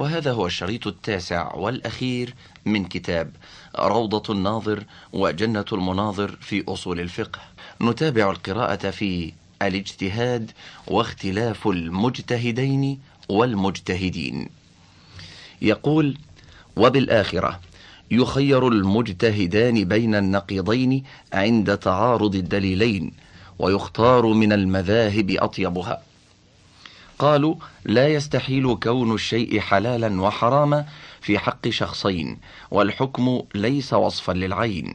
وهذا هو الشريط التاسع والأخير من كتاب روضة الناظر وجنة المناظر في أصول الفقه. نتابع القراءة في الاجتهاد واختلاف المجتهدين والمجتهدين. يقول وبالآخرة يخير المجتهدان بين النقيضين عند تعارض الدليلين ويختار من المذاهب أطيبها. قالوا لا يستحيل كون الشيء حلالا وحراما في حق شخصين والحكم ليس وصفا للعين.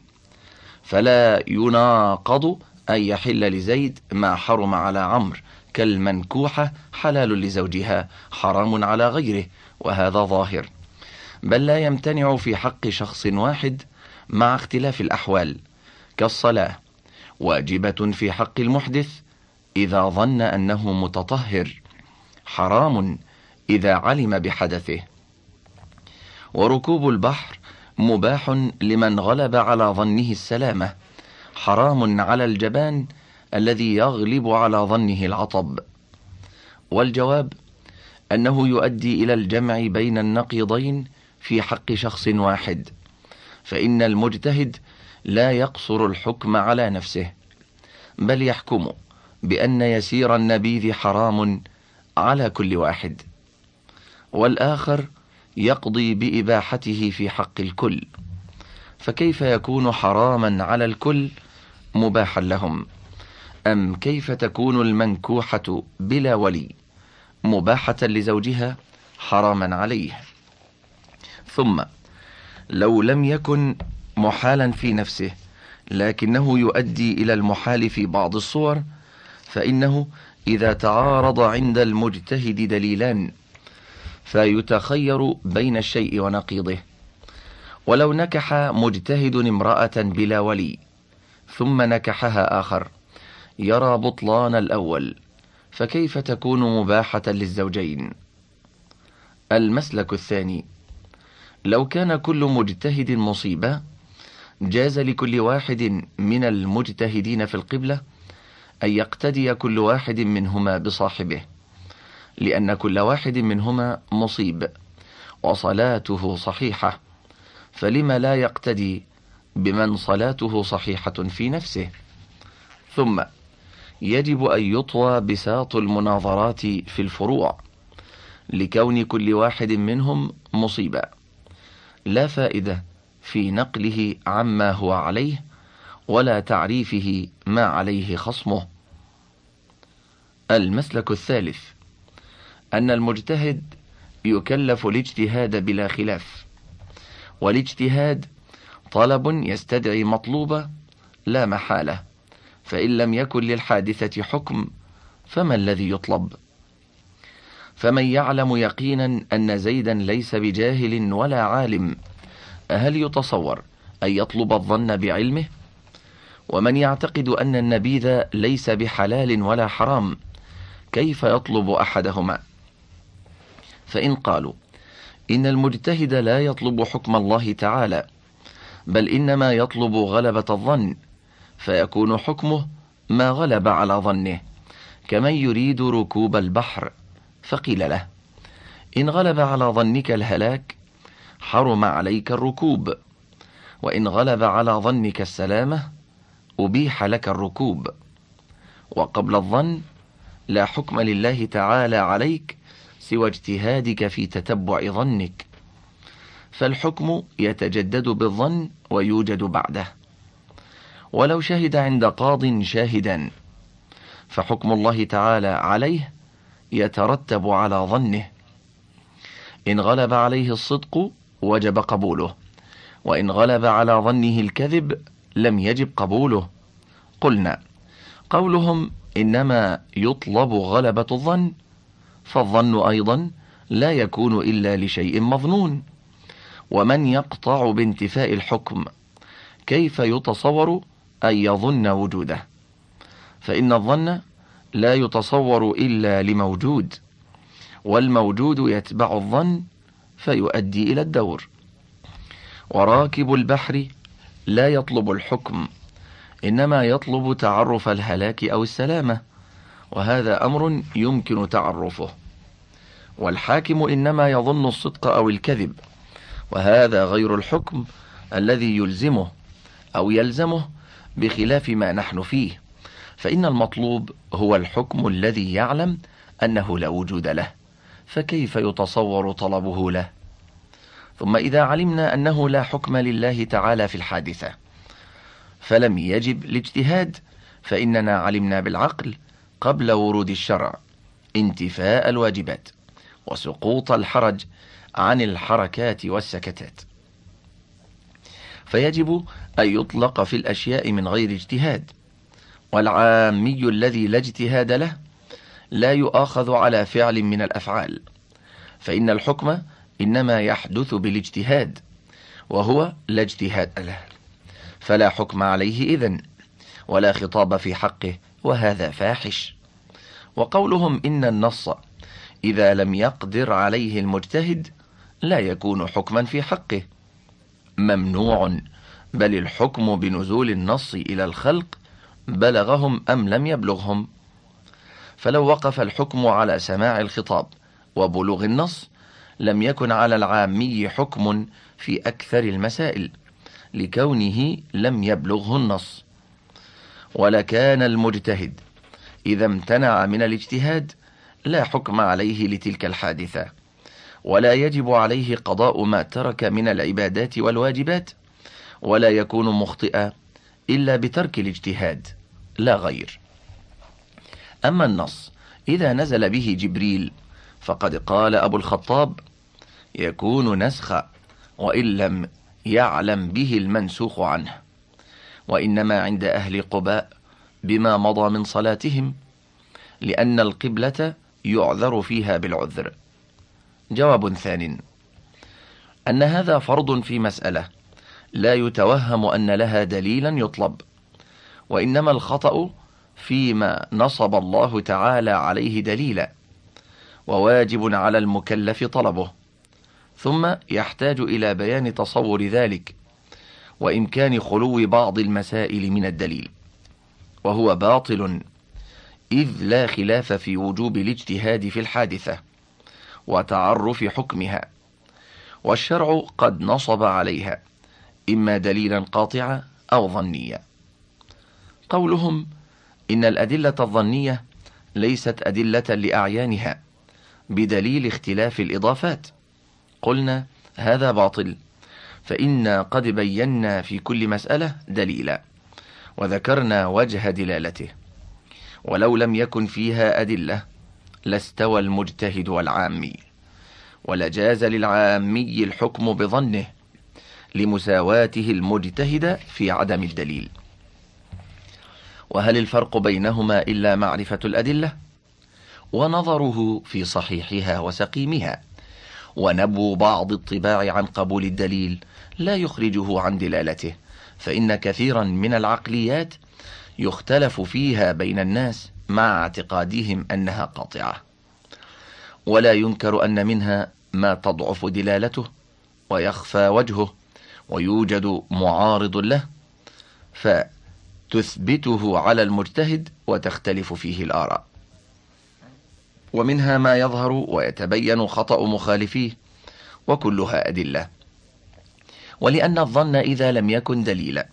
فلا يناقض أن يحل لزيد ما حرم على عمرو كالمنكوحة حلال لزوجها حرام على غيره وهذا ظاهر. بل لا يمتنع في حق شخص واحد مع اختلاف الأحوال كالصلاة. واجبة في حق المحدث إذا ظن أنه متطهر. حرام إذا علم بحدثه. وركوب البحر مباح لمن غلب على ظنه السلامة. حرام على الجبان الذي يغلب على ظنه العطب. والجواب أنه يؤدي إلى الجمع بين النقيضين في حق شخص واحد. فإن المجتهد لا يقصر الحكم على نفسه بل يحكم بأن يسير النبيذ حرام على كل واحد والآخر يقضي بإباحته في حق الكل. فكيف يكون حراما على الكل مباحا لهم؟ أم كيف تكون المنكوحة بلا ولي مباحة لزوجها حراما عليه؟ ثم لو لم يكن محالا في نفسه لكنه يؤدي إلى المحال في بعض الصور فإنه إذا تعارض عند المجتهد دليلان فيتخير بين الشيء ونقيضه. ولو نكح مجتهد امرأة بلا ولي ثم نكحها آخر يرى بطلان الأول فكيف تكون مباحة للزوجين؟ المسلك الثاني لو كان كل مجتهد مصيبة جاز لكل واحد من المجتهدين في القبلة أن يقتدي كل واحد منهما بصاحبه لأن كل واحد منهما مصيب وصلاته صحيحة فلما لا يقتدي بمن صلاته صحيحة في نفسه. ثم يجب أن يطوى بساط المناظرات في الفروع لكون كل واحد منهم مصيبة لا فائدة في نقله عما هو عليه ولا تعريفه ما عليه خصمه. المسلك الثالث أن المجتهد يكلف الاجتهاد بلا خلاف. والاجتهاد طلب يستدعي مطلوبة لا محالة فإن لم يكن للحادثة حكم فما الذي يطلب؟ فمن يعلم يقينا أن زيدا ليس بجاهل ولا عالم هل يتصور أن يطلب الظن بعلمه؟ ومن يعتقد أن النبيذ ليس بحلال ولا حرام كيف يطلب أحدهما؟ فإن قالوا إن المجتهد لا يطلب حكم الله تعالى بل إنما يطلب غلبة الظن فيكون حكمه ما غلب على ظنه كمن يريد ركوب البحر فقيل له إن غلب على ظنك الهلاك حرم عليك الركوب وإن غلب على ظنك السلامة أبيح لك الركوب. وقبل الظن لا حكم لله تعالى عليك سوى اجتهادك في تتبع ظنك. فالحكم يتجدد بالظن ويوجد بعده. ولو شهد عند قاض شاهدا فحكم الله تعالى عليه يترتب على ظنه. إن غلب عليه الصدق وجب قبوله وإن غلب على ظنه الكذب لم يجب قبوله. قلنا قولهم إنما يطلب غلبة الظن فالظن أيضا لا يكون إلا لشيء مظنون. ومن يقطع بانتفاء الحكم كيف يتصور أن يظن وجوده؟ فإن الظن لا يتصور إلا لموجود والموجود يتبع الظن فيؤدي إلى الدور. وراكب البحر لا يطلب الحكم إنما يطلب تعرف الهلاك أو السلامة وهذا أمر يمكن تعرفه. والحاكم إنما يظن الصدق أو الكذب وهذا غير الحكم الذي يلزمه أو يلزمه بخلاف ما نحن فيه. فإن المطلوب هو الحكم الذي يعلم أنه لا وجود له فكيف يتصور طلبه له؟ ثم إذا علمنا أنه لا حكم لله تعالى في الحادثة فلم يجب الاجتهاد فإننا علمنا بالعقل قبل ورود الشرع انتفاء الواجبات وسقوط الحرج عن الحركات والسكتات. فيجب أن يطلق في الأشياء من غير اجتهاد والعامي الذي لا اجتهاد له لا يؤاخذ على فعل من الأفعال فإن الحكم إنما يحدث بالاجتهاد وهو لا اجتهاد له. فلا حكم عليه إذن ولا خطاب في حقه وهذا فاحش. وقولهم إن النص إذا لم يقدر عليه المجتهد لا يكون حكما في حقه. ممنوع بل الحكم بنزول النص إلى الخلق بلغهم أم لم يبلغهم. فلو وقف الحكم على سماع الخطاب وبلوغ النص لم يكن على العامي حكم في أكثر المسائل لكونه لم يبلغه النص. ولكان المجتهد إذا امتنع من الاجتهاد لا حكم عليه لتلك الحادثة ولا يجب عليه قضاء ما ترك من العبادات والواجبات ولا يكون مخطئا إلا بترك الاجتهاد لا غير. أما النص إذا نزل به جبريل فقد قال أبو الخطاب يكون نسخ وإن لم يعلم به المنسوخ عنه وإنما عند أهل قباء بما مضى من صلاتهم لأن القبلة يعذر فيها بالعذر. جواب ثان أن هذا فرض في مسألة لا يتوهم أن لها دليلا يطلب وإنما الخطأ فيما نصب الله تعالى عليه دليلا. وواجب على المكلف طلبه. ثم يحتاج إلى بيان تصور ذلك وإمكان خلو بعض المسائل من الدليل. وهو باطل إذ لا خلاف في وجوب الاجتهاد في الحادثة وتعرف حكمها. والشرع قد نصب عليها إما دليلا قاطعا أو ظنيا. قولهم إن الأدلة الظنية ليست أدلة لأعيانها. بدليل اختلاف الإضافات. قلنا هذا باطل فإنا قد بينا في كل مسألة دليلا وذكرنا وجه دلالته ولو لم يكن فيها أدلة لاستوى المجتهد والعامي ولجاز للعامي الحكم بظنه لمساواته المجتهد في عدم الدليل. وهل الفرق بينهما إلا معرفة الأدلة؟ ونظره في صحيحها وسقيمها. ونبو بعض الطباع عن قبول الدليل لا يخرجه عن دلالته فإن كثيرا من العقليات يختلف فيها بين الناس مع اعتقادهم أنها قاطعة. ولا ينكر أن منها ما تضعف دلالته ويخفى وجهه ويوجد معارض له فتثبته على المجتهد وتختلف فيه الآراء. ومنها ما يظهر ويتبين خطأ مخالفيه وكلها أدلة. ولأن الظن إذا لم يكن دليلا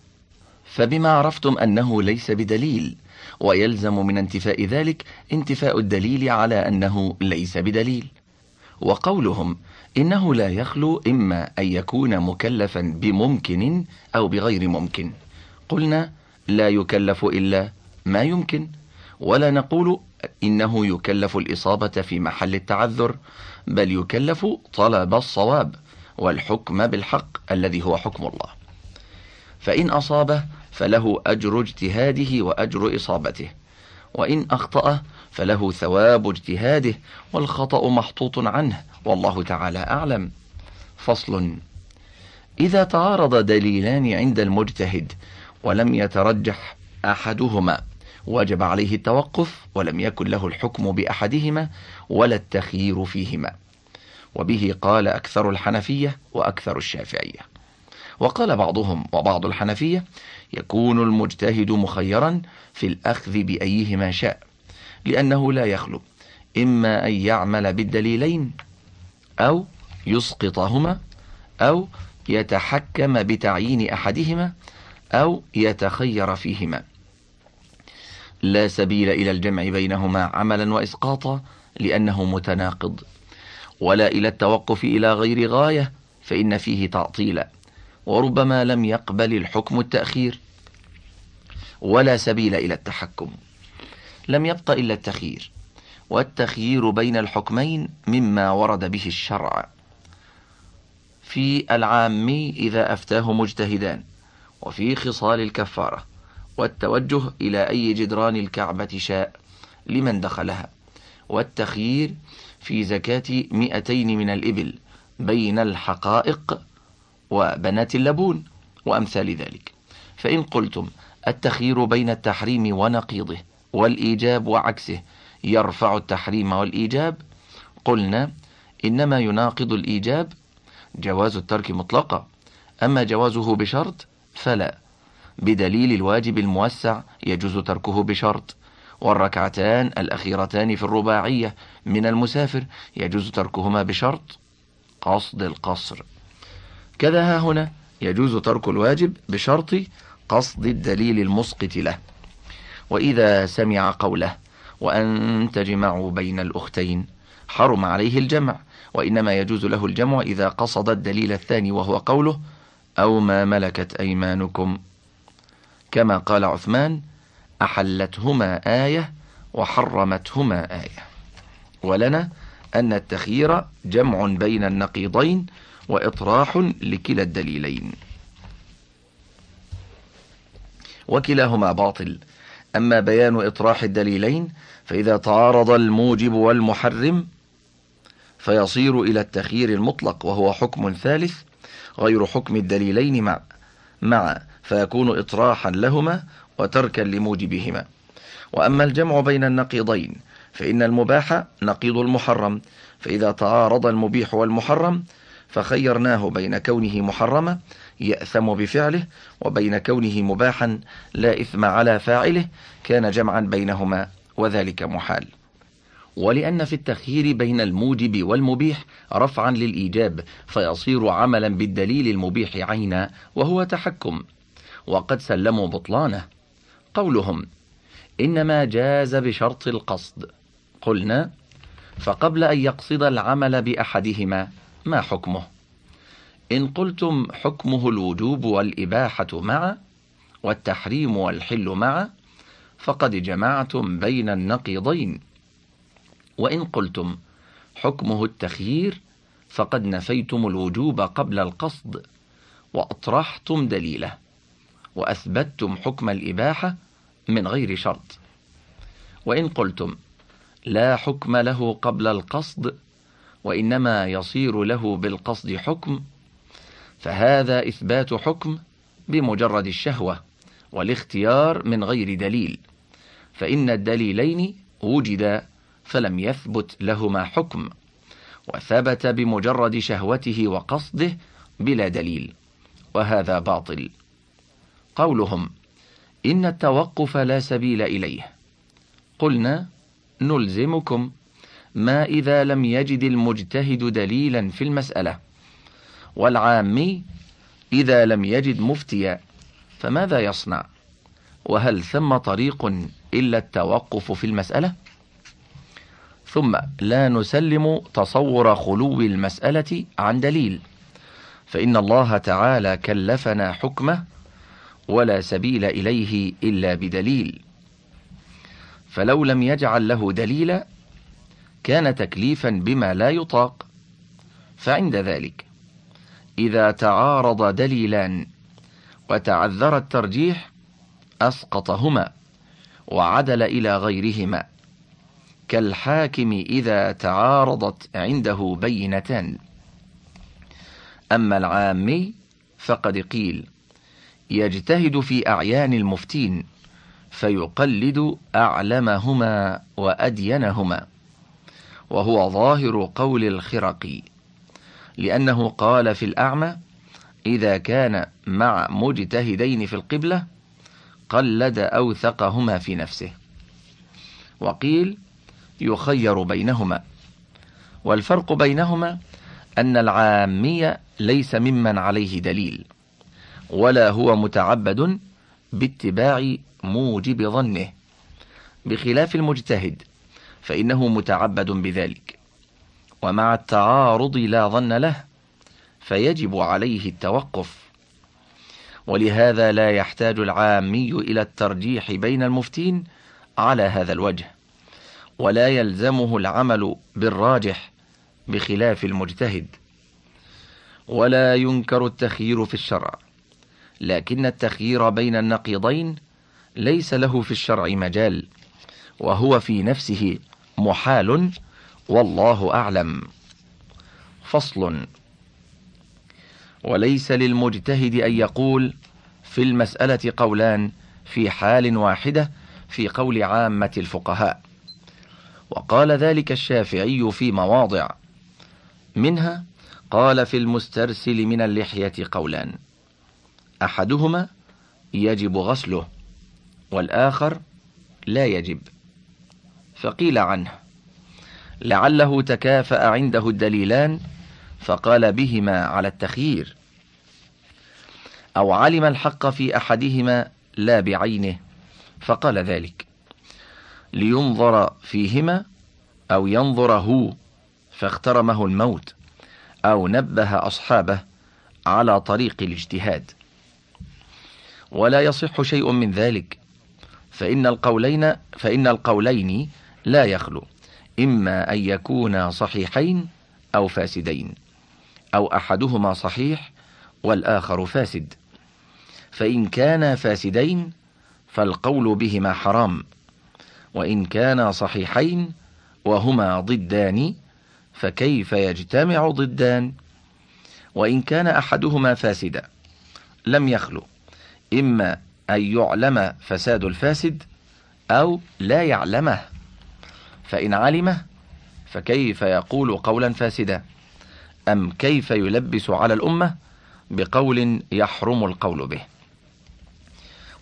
فبما عرفتم أنه ليس بدليل ويلزم من انتفاء ذلك انتفاء الدليل على أنه ليس بدليل. وقولهم إنه لا يخلو إما أن يكون مكلفا بممكن أو بغير ممكن. قلنا لا يكلف إلا ما يمكن ولا نقول إنه يكلف الإصابة في محل التعذر بل يكلف طلب الصواب والحكم بالحق الذي هو حكم الله. فإن أصابه فله أجر اجتهاده وأجر إصابته وإن أخطأ فله ثواب اجتهاده والخطأ محطوط عنه والله تعالى أعلم. فصل إذا تعارض دليلان عند المجتهد ولم يترجح أحدهما. وجب عليه التوقف ولم يكن له الحكم بأحدهما ولا التخيير فيهما. وبه قال أكثر الحنفية وأكثر الشافعية. وقال بعضهم وبعض الحنفية يكون المجتهد مخيرا في الأخذ بأيهما شاء لأنه لا يخلو إما أن يعمل بالدليلين أو يسقطهما أو يتحكم بتعيين أحدهما أو يتخير فيهما. لا سبيل إلى الجمع بينهما عملا وإسقاطا لأنه متناقض. ولا إلى التوقف إلى غير غاية فإن فيه تعطيلا. وربما لم يقبل الحكم التأخير. ولا سبيل إلى التحكم. لم يبق إلا التخيير. والتخيير بين الحكمين مما ورد به الشرع. في العام إذا أفتاه مجتهدان وفي خصال الكفارة. والتوجه إلى أي جدران الكعبة شاء لمن دخلها. والتخيير في زكاة مئتين من الإبل بين الحقائق وبنات اللبون وأمثال ذلك. فإن قلتم التخيير بين التحريم ونقيضه والإيجاب وعكسه يرفع التحريم والإيجاب قلنا إنما يناقض الإيجاب جواز الترك مطلقا أما جوازه بشرط فلا. بدليل الواجب الموسع يجوز تركه بشرط. والركعتان الأخيرتان في الرباعية من المسافر يجوز تركهما بشرط قصد القصر. كذا ها هنا يجوز ترك الواجب بشرط قصد الدليل المسقط له. وإذا سمع قوله وأن تجمعوا بين الأختين حرم عليه الجمع. وإنما يجوز له الجمع إذا قصد الدليل الثاني وهو قوله أو ما ملكت أيمانكم. كما قال عثمان أحلتهما آية وحرمتهما آية. ولنا أن التخيير جمع بين النقيضين وإطراح لكلا الدليلين. وكلاهما باطل. أما بيان إطراح الدليلين فإذا تعارض الموجب والمحرم فيصير إلى التخيير المطلق وهو حكم ثالث غير حكم الدليلين مع مع فيكون إطراحا لهما وتركا لموجبهما. وأما الجمع بين النقيضين فإن المباح نقيض المحرم. فإذا تعارض المبيح والمحرم فخيرناه بين كونه محرما يأثم بفعله وبين كونه مباحا لا إثم على فاعله كان جمعا بينهما وذلك محال. ولأن في التخيير بين الموجب والمبيح رفعا للإيجاب فيصير عملا بالدليل المبيح عينا وهو تحكم. وقد سلموا بطلانه. قولهم إنما جاز بشرط القصد. قلنا فقبل أن يقصد العمل بأحدهما ما حكمه؟ إن قلتم حكمه الوجوب والإباحة معا والتحريم والحل معا فقد جمعتم بين النقيضين. وإن قلتم حكمه التخيير فقد نفيتم الوجوب قبل القصد وأطرحتم دليله. وأثبتتم حكم الإباحة من غير شرط. وإن قلتم لا حكم له قبل القصد وإنما يصير له بالقصد حكم فهذا إثبات حكم بمجرد الشهوة والاختيار من غير دليل فإن الدليلين وجدا فلم يثبت لهما حكم وثبت بمجرد شهوته وقصده بلا دليل وهذا باطل. قولهم إن التوقف لا سبيل إليه. قلنا نلزمكم ما إذا لم يجد المجتهد دليلا في المسألة. والعامي إذا لم يجد مفتيا فماذا يصنع؟ وهل ثم طريق إلا التوقف في المسألة؟ ثم لا نسلم تصور خلو المسألة عن دليل. فإن الله تعالى كلفنا حكمه ولا سبيل إليه إلا بدليل. فلو لم يجعل له دليلا كان تكليفا بما لا يطاق. فعند ذلك إذا تعارض دليلان وتعذر الترجيح أسقطهما وعدل إلى غيرهما. كالحاكم إذا تعارضت عنده بينتان. أما العامي فقد قيل يجتهد في أعيان المفتين فيقلد أعلمهما وأدينهما وهو ظاهر قول الخرقي لأنه قال في الأعمى إذا كان مع مجتهدين في القبلة قلد أوثقهما في نفسه وقيل يخير بينهما. والفرق بينهما أن العامي ليس ممن عليه دليل. ولا هو متعبد باتباع موجب ظنه. بخلاف المجتهد فإنه متعبد بذلك. ومع التعارض لا ظن له فيجب عليه التوقف. ولهذا لا يحتاج العامي إلى الترجيح بين المفتين على هذا الوجه. ولا يلزمه العمل بالراجح بخلاف المجتهد. ولا ينكر التخيير في الشرع. لكن التخيير بين النقيضين ليس له في الشرع مجال وهو في نفسه محال والله أعلم. فصل. وليس للمجتهد أن يقول في المسألة قولان في حال واحدة في قول عامة الفقهاء. وقال ذلك الشافعي في مواضع. منها قال في المسترسل من اللحية قولان. أحدهما يجب غسله والآخر لا يجب. فقيل عنه لعله تكافأ عنده الدليلان فقال بهما على التخيير أو علم الحق في أحدهما لا بعينه فقال ذلك لينظر فيهما أو ينظر هو فاخترمه الموت أو نبه أصحابه على طريق الاجتهاد. ولا يصح شيء من ذلك. فإن القولين فإن القولين لا يخلو إما أن يكونا صحيحين أو فاسدين أو أحدهما صحيح والآخر فاسد. فإن كانا فاسدين فالقول بهما حرام وإن كانا صحيحين وهما ضدان فكيف يجتمع ضدان؟ وإن كان أحدهما فاسدا لم يخلو. إما أن يعلم فساد الفاسد أو لا يعلمه. فإن علمه فكيف يقول قولا فاسدا؟ أم كيف يلبس على الأمة بقول يحرم القول به؟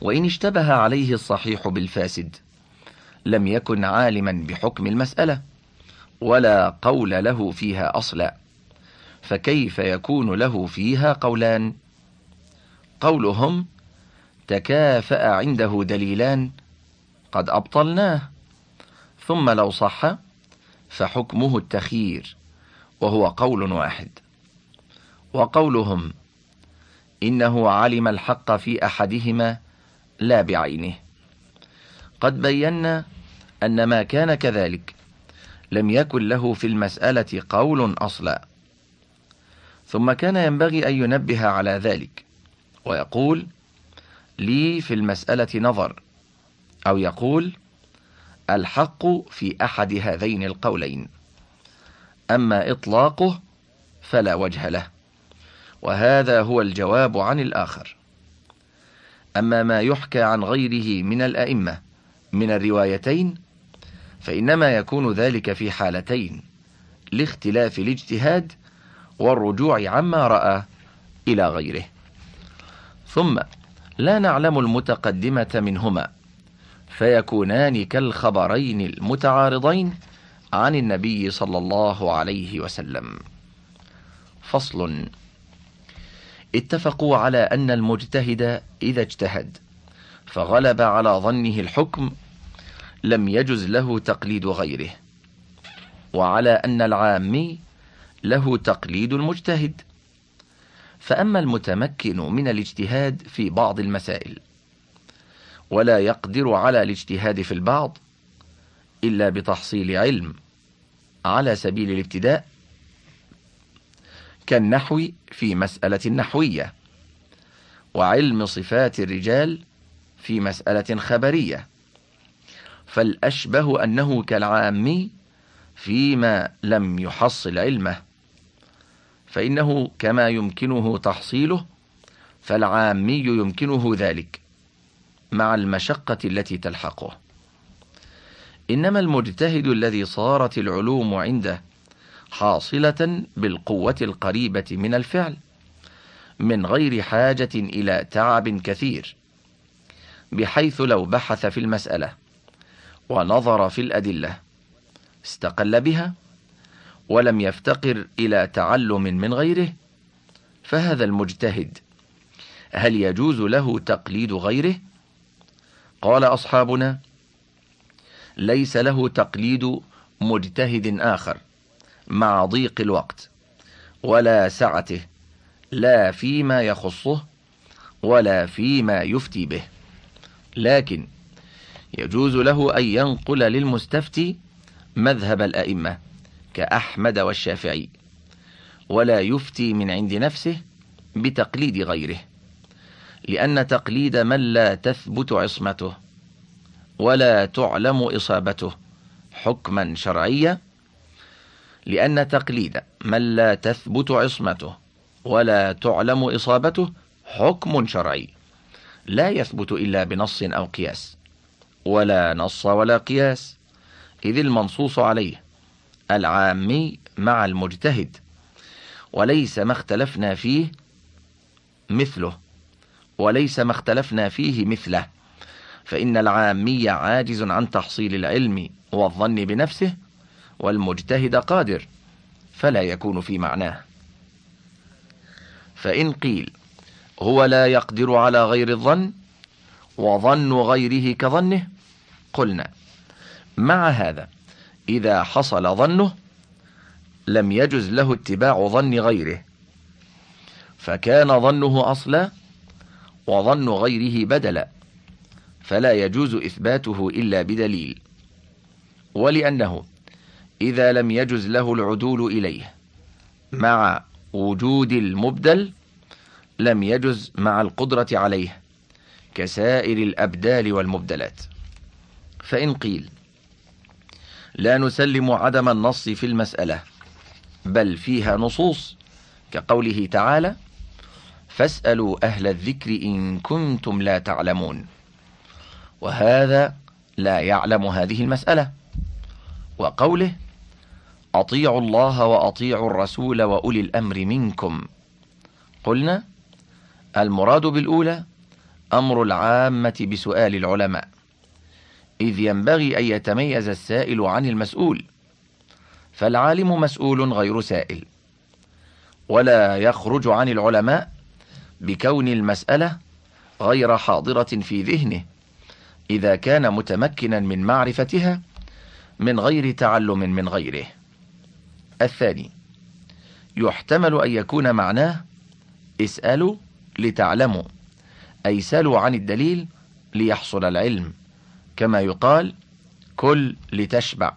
وإن اشتبه عليه الصحيح بالفاسد لم يكن عالما بحكم المسألة ولا قول له فيها أصلا. فكيف يكون له فيها قولان؟ قولهم تكافأ عنده دليلان قد أبطلناه. ثم لو صح فحكمه التخيير وهو قول واحد. وقولهم إنه علم الحق في أحدهما لا بعينه. قد بينا أن ما كان كذلك لم يكن له في المسألة قول أصلا. ثم كان ينبغي أن ينبه على ذلك ويقول لي في المسألة نظر أو يقول الحق في أحد هذين القولين أما إطلاقه فلا وجه له وهذا هو الجواب عن الآخر. أما ما يحكى عن غيره من الأئمة من الروايتين فإنما يكون ذلك في حالتين لاختلاف الاجتهاد والرجوع عما رأى إلى غيره. ثم لا نعلم المتقدمة منهما. فيكونان كالخبرين المتعارضين عن النبي صلى الله عليه وسلم. فصل. اتفقوا على أن المجتهد إذا اجتهد فغلب على ظنه الحكم لم يجز له تقليد غيره. وعلى أن العامي له تقليد المجتهد. فأما المتمكن من الاجتهاد في بعض المسائل ولا يقدر على الاجتهاد في البعض إلا بتحصيل علم على سبيل الابتداء كالنحو في مسألة نحوية وعلم صفات الرجال في مسألة خبرية. فالأشبه أنه كالعامي فيما لم يحصل علمه. فإنه كما يمكنه تحصيله فالعامي يمكنه ذلك مع المشقة التي تلحقه. إنما المجتهد الذي صارت العلوم عنده حاصلة بالقوة القريبة من الفعل من غير حاجة إلى تعب كثير بحيث لو بحث في المسألة ونظر في الأدلة استقل بها ولم يفتقر إلى تعلم من غيره فهذا المجتهد هل يجوز له تقليد غيره؟ قال أصحابنا ليس له تقليد مجتهد آخر مع ضيق الوقت ولا سعته لا فيما يخصه ولا فيما يفتي به. لكن يجوز له أن ينقل للمستفتي مذهب الأئمة كأحمد والشافعي ولا يفتي من عند نفسه بتقليد غيره لأن تقليد من لا تثبت عصمته ولا تعلم إصابته حكما شرعيا لأن تقليد من لا تثبت عصمته ولا تعلم إصابته حكم شرعي لا يثبت إلا بنص أو قياس ولا نص ولا قياس إذ المنصوص عليه العامي مع المجتهد وليس ما اختلفنا فيه مثله وليس ما اختلفنا فيه مثله. فإن العامي عاجز عن تحصيل العلم والظن بنفسه والمجتهد قادر فلا يكون في معناه. فإن قيل هو لا يقدر على غير الظن وظن غيره كظنه قلنا مع هذا إذا حصل ظنه لم يجز له اتباع ظن غيره. فكان ظنه أصلا وظن غيره بدلا فلا يجوز إثباته إلا بدليل. ولأنه إذا لم يجز له العدول إليه مع وجود المبدل لم يجز مع القدرة عليه كسائر الأبدال والمبدلات. فإن قيل لا نسلم عدم النص في المسألة بل فيها نصوص كقوله تعالى فاسألوا أهل الذكر إن كنتم لا تعلمون وهذا لا يعلم هذه المسألة. وقوله أطيعوا الله وأطيعوا الرسول وأولي الأمر منكم قلنا المراد بالأولى أمر العامة بسؤال العلماء إذ ينبغي أن يتميز السائل عن المسؤول فالعالم مسؤول غير سائل ولا يخرج عن العلماء بكون المسألة غير حاضرة في ذهنه إذا كان متمكنا من معرفتها من غير تعلم من غيره. الثاني يحتمل أن يكون معناه اسألوا لتعلموا أي سلوا عن الدليل ليحصل العلم. كما يقال كل لتشبع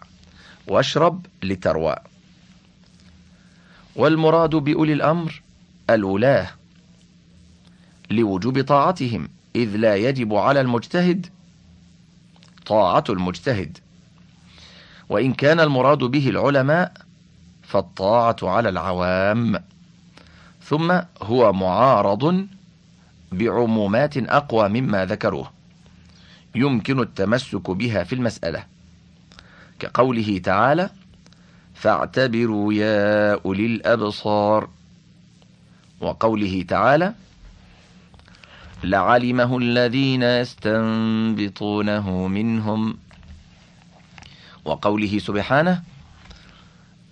واشرب لتروى. والمراد بأولي الأمر الولاة لوجوب طاعتهم إذ لا يجب على المجتهد طاعة المجتهد. وإن كان المراد به العلماء فالطاعة على العوام. ثم هو معارض بعمومات أقوى مما ذكروه. يمكن التمسك بها في المسألة. كقوله تعالى فاعتبروا يا أولي الأبصار وقوله تعالى لعلمه الذين يستنبطونه منهم وقوله سبحانه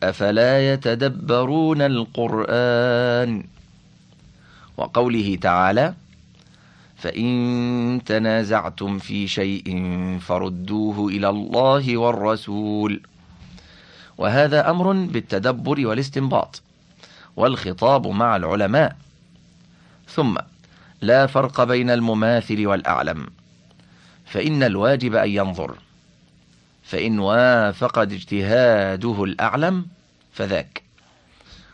أفلا يتدبرون القرآن وقوله تعالى فإن تنازعتم في شيء فردوه إلى الله والرسول. وهذا أمر بالتدبر والاستنباط والخطاب مع العلماء. ثم لا فرق بين المماثل والأعلم. فإن الواجب أن ينظر. فإن وافق اجتهاده الأعلم فذاك.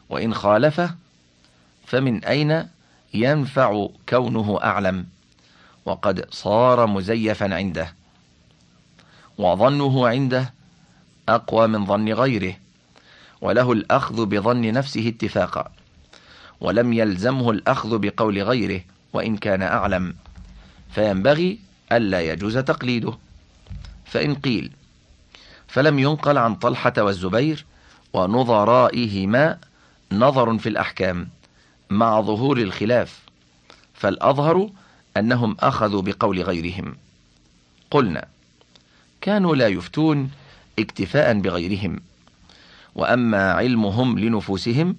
وإن خالفه فمن أين ينفع كونه أعلم؟ وقد صار مزيفا عنده. وظنه عنده أقوى من ظن غيره وله الأخذ بظن نفسه اتفاقا ولم يلزمه الأخذ بقول غيره وإن كان أعلم. فينبغي ألا يجوز تقليده. فإن قيل فلم ينقل عن طلحة والزبير ونظرائهما نظر في الأحكام مع ظهور الخلاف فالأظهر أنهم أخذوا بقول غيرهم. قلنا كانوا لا يفتون اكتفاء بغيرهم. وأما علمهم لنفوسهم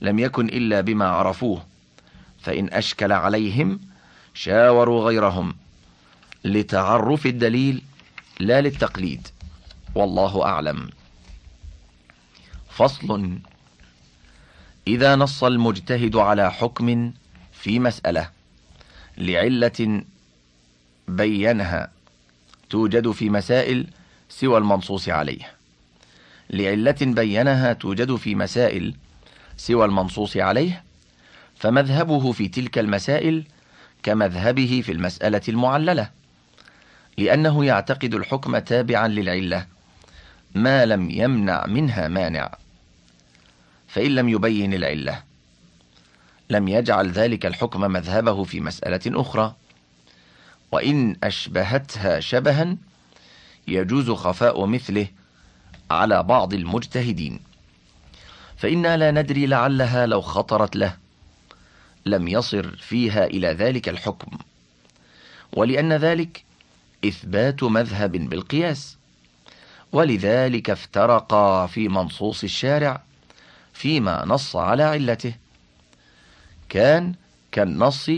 لم يكن إلا بما عرفوه فإن أشكل عليهم شاوروا غيرهم لتعرف الدليل لا للتقليد. والله أعلم. فصل إذا نص المجتهد على حكم في مسألة. لعلة بينها توجد في مسائل سوى المنصوص عليه لعلة بينها توجد في مسائل سوى المنصوص عليه فمذهبه في تلك المسائل كمذهبه في المسألة المعللة لأنه يعتقد الحكم تابعا للعلة ما لم يمنع منها مانع فإن لم يبين العلة لم يجعل ذلك الحكم مذهبه في مسألة أخرى. وإن أشبهتها شبها يجوز خفاء مثله على بعض المجتهدين. فإنا لا ندري لعلها لو خطرت له. لم يصر فيها إلى ذلك الحكم. ولأن ذلك إثبات مذهب بالقياس. ولذلك افترقا في منصوص الشارع فيما نص على علته. كان كالنص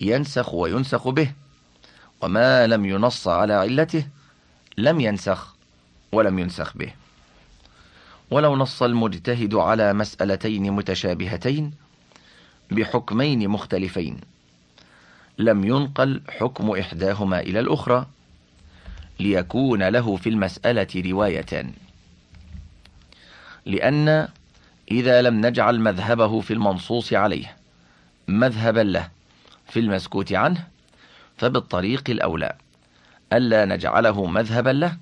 ينسخ وينسخ به وما لم ينص على علته لم ينسخ ولم ينسخ به. ولو نص المجتهد على مسألتين متشابهتين بحكمين مختلفين لم ينقل حكم إحداهما إلى الأخرى ليكون له في المسألة روايتان. لأن إذا لم نجعل مذهبه في المنصوص عليه مذهبا له في المسكوت عنه فبالطريق الأولى ألا نجعله مذهبا له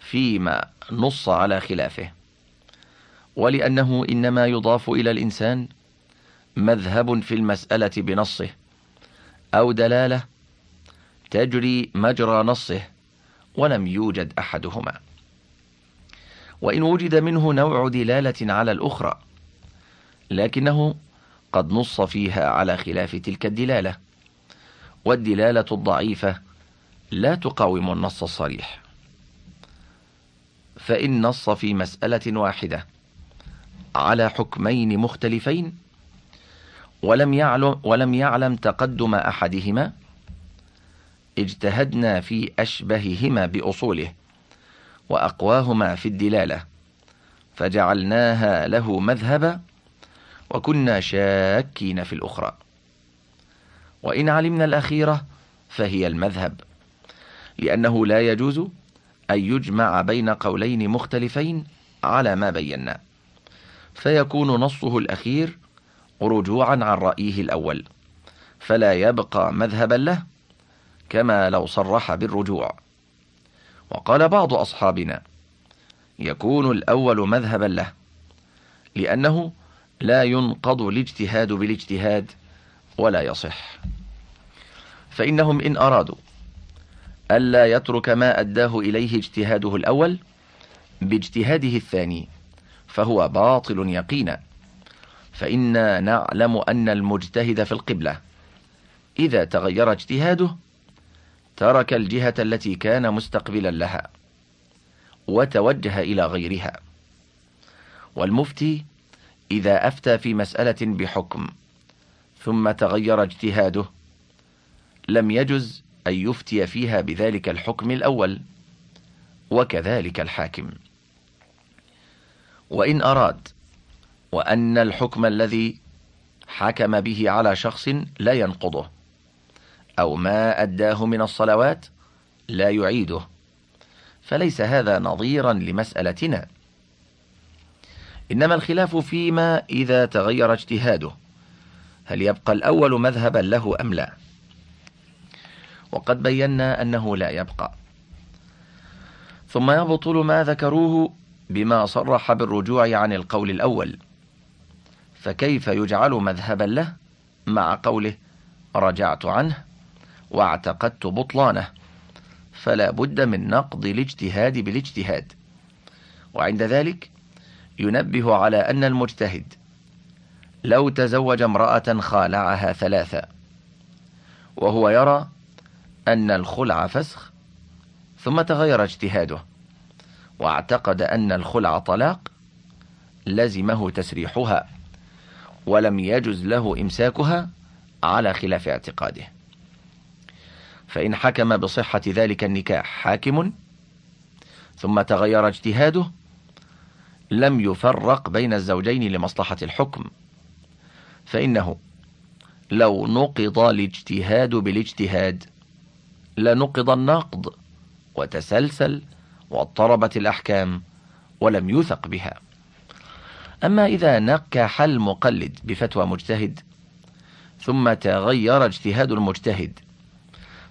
فيما نص على خلافه. ولأنه إنما يضاف إلى الإنسان مذهب في المسألة بنصه أو دلالة تجري مجرى نصه ولم يوجد أحدهما. وإن وجد منه نوع دلالة على الأخرى لكنه قد نص فيها على خلاف تلك الدلالة. والدلالة الضعيفة لا تقاوم النص الصريح. فإن نص في مسألة واحدة على حكمين مختلفين ولم يعلم, ولم يعلم تقدم أحدهما اجتهدنا في أشبههما بأصوله وأقواهما في الدلالة فجعلناها له مذهبا وكنا شاكين في الأخرى. وإن علمنا الأخيرة فهي المذهب لأنه لا يجوز أن يجمع بين قولين مختلفين على ما بينا. فيكون نصه الأخير رجوعا عن رأيه الأول فلا يبقى مذهبا له كما لو صرح بالرجوع. وقال بعض أصحابنا يكون الأول مذهبا له لأنه لا ينقض الاجتهاد بالاجتهاد ولا يصح. فإنهم إن أرادوا ألا يترك ما أداه إليه اجتهاده الأول باجتهاده الثاني فهو باطل يقينا. فإنا نعلم أن المجتهد في القبلة إذا تغير اجتهاده ترك الجهة التي كان مستقبلا لها وتوجه إلى غيرها. والمفتي إذا أفتى في مسألة بحكم ثم تغير اجتهاده لم يجز أن يفتي فيها بذلك الحكم الأول وكذلك الحاكم. وإن أراد وأن الحكم الذي حكم به على شخص لا ينقضه أو ما أداه من الصلوات لا يعيده فليس هذا نظيرا لمسألتنا. إنما الخلاف فيما إذا تغير اجتهاده. هل يبقى الأول مذهبا له أم لا؟ وقد بينا أنه لا يبقى. ثم يبطل ما ذكروه بما صرح بالرجوع عن القول الأول. فكيف يجعل مذهبا له؟ مع قوله رجعت عنه واعتقدت بطلانه. فلا بد من نقض الاجتهاد بالاجتهاد. وعند ذلك ينبه على أن المجتهد لو تزوج امرأة خالعها ثلاثا وهو يرى أن الخلع فسخ ثم تغير اجتهاده واعتقد أن الخلع طلاق لزمه تسريحها ولم يجز له إمساكها على خلاف اعتقاده. فإن حكم بصحة ذلك النكاح حاكم ثم تغير اجتهاده لم يفرق بين الزوجين لمصلحة الحكم. فإنه لو نقض الاجتهاد بالاجتهاد لنقض النقض وتسلسل واضطربت الأحكام ولم يوثق بها. أما إذا نكح المقلد بفتوى مجتهد ثم تغير اجتهاد المجتهد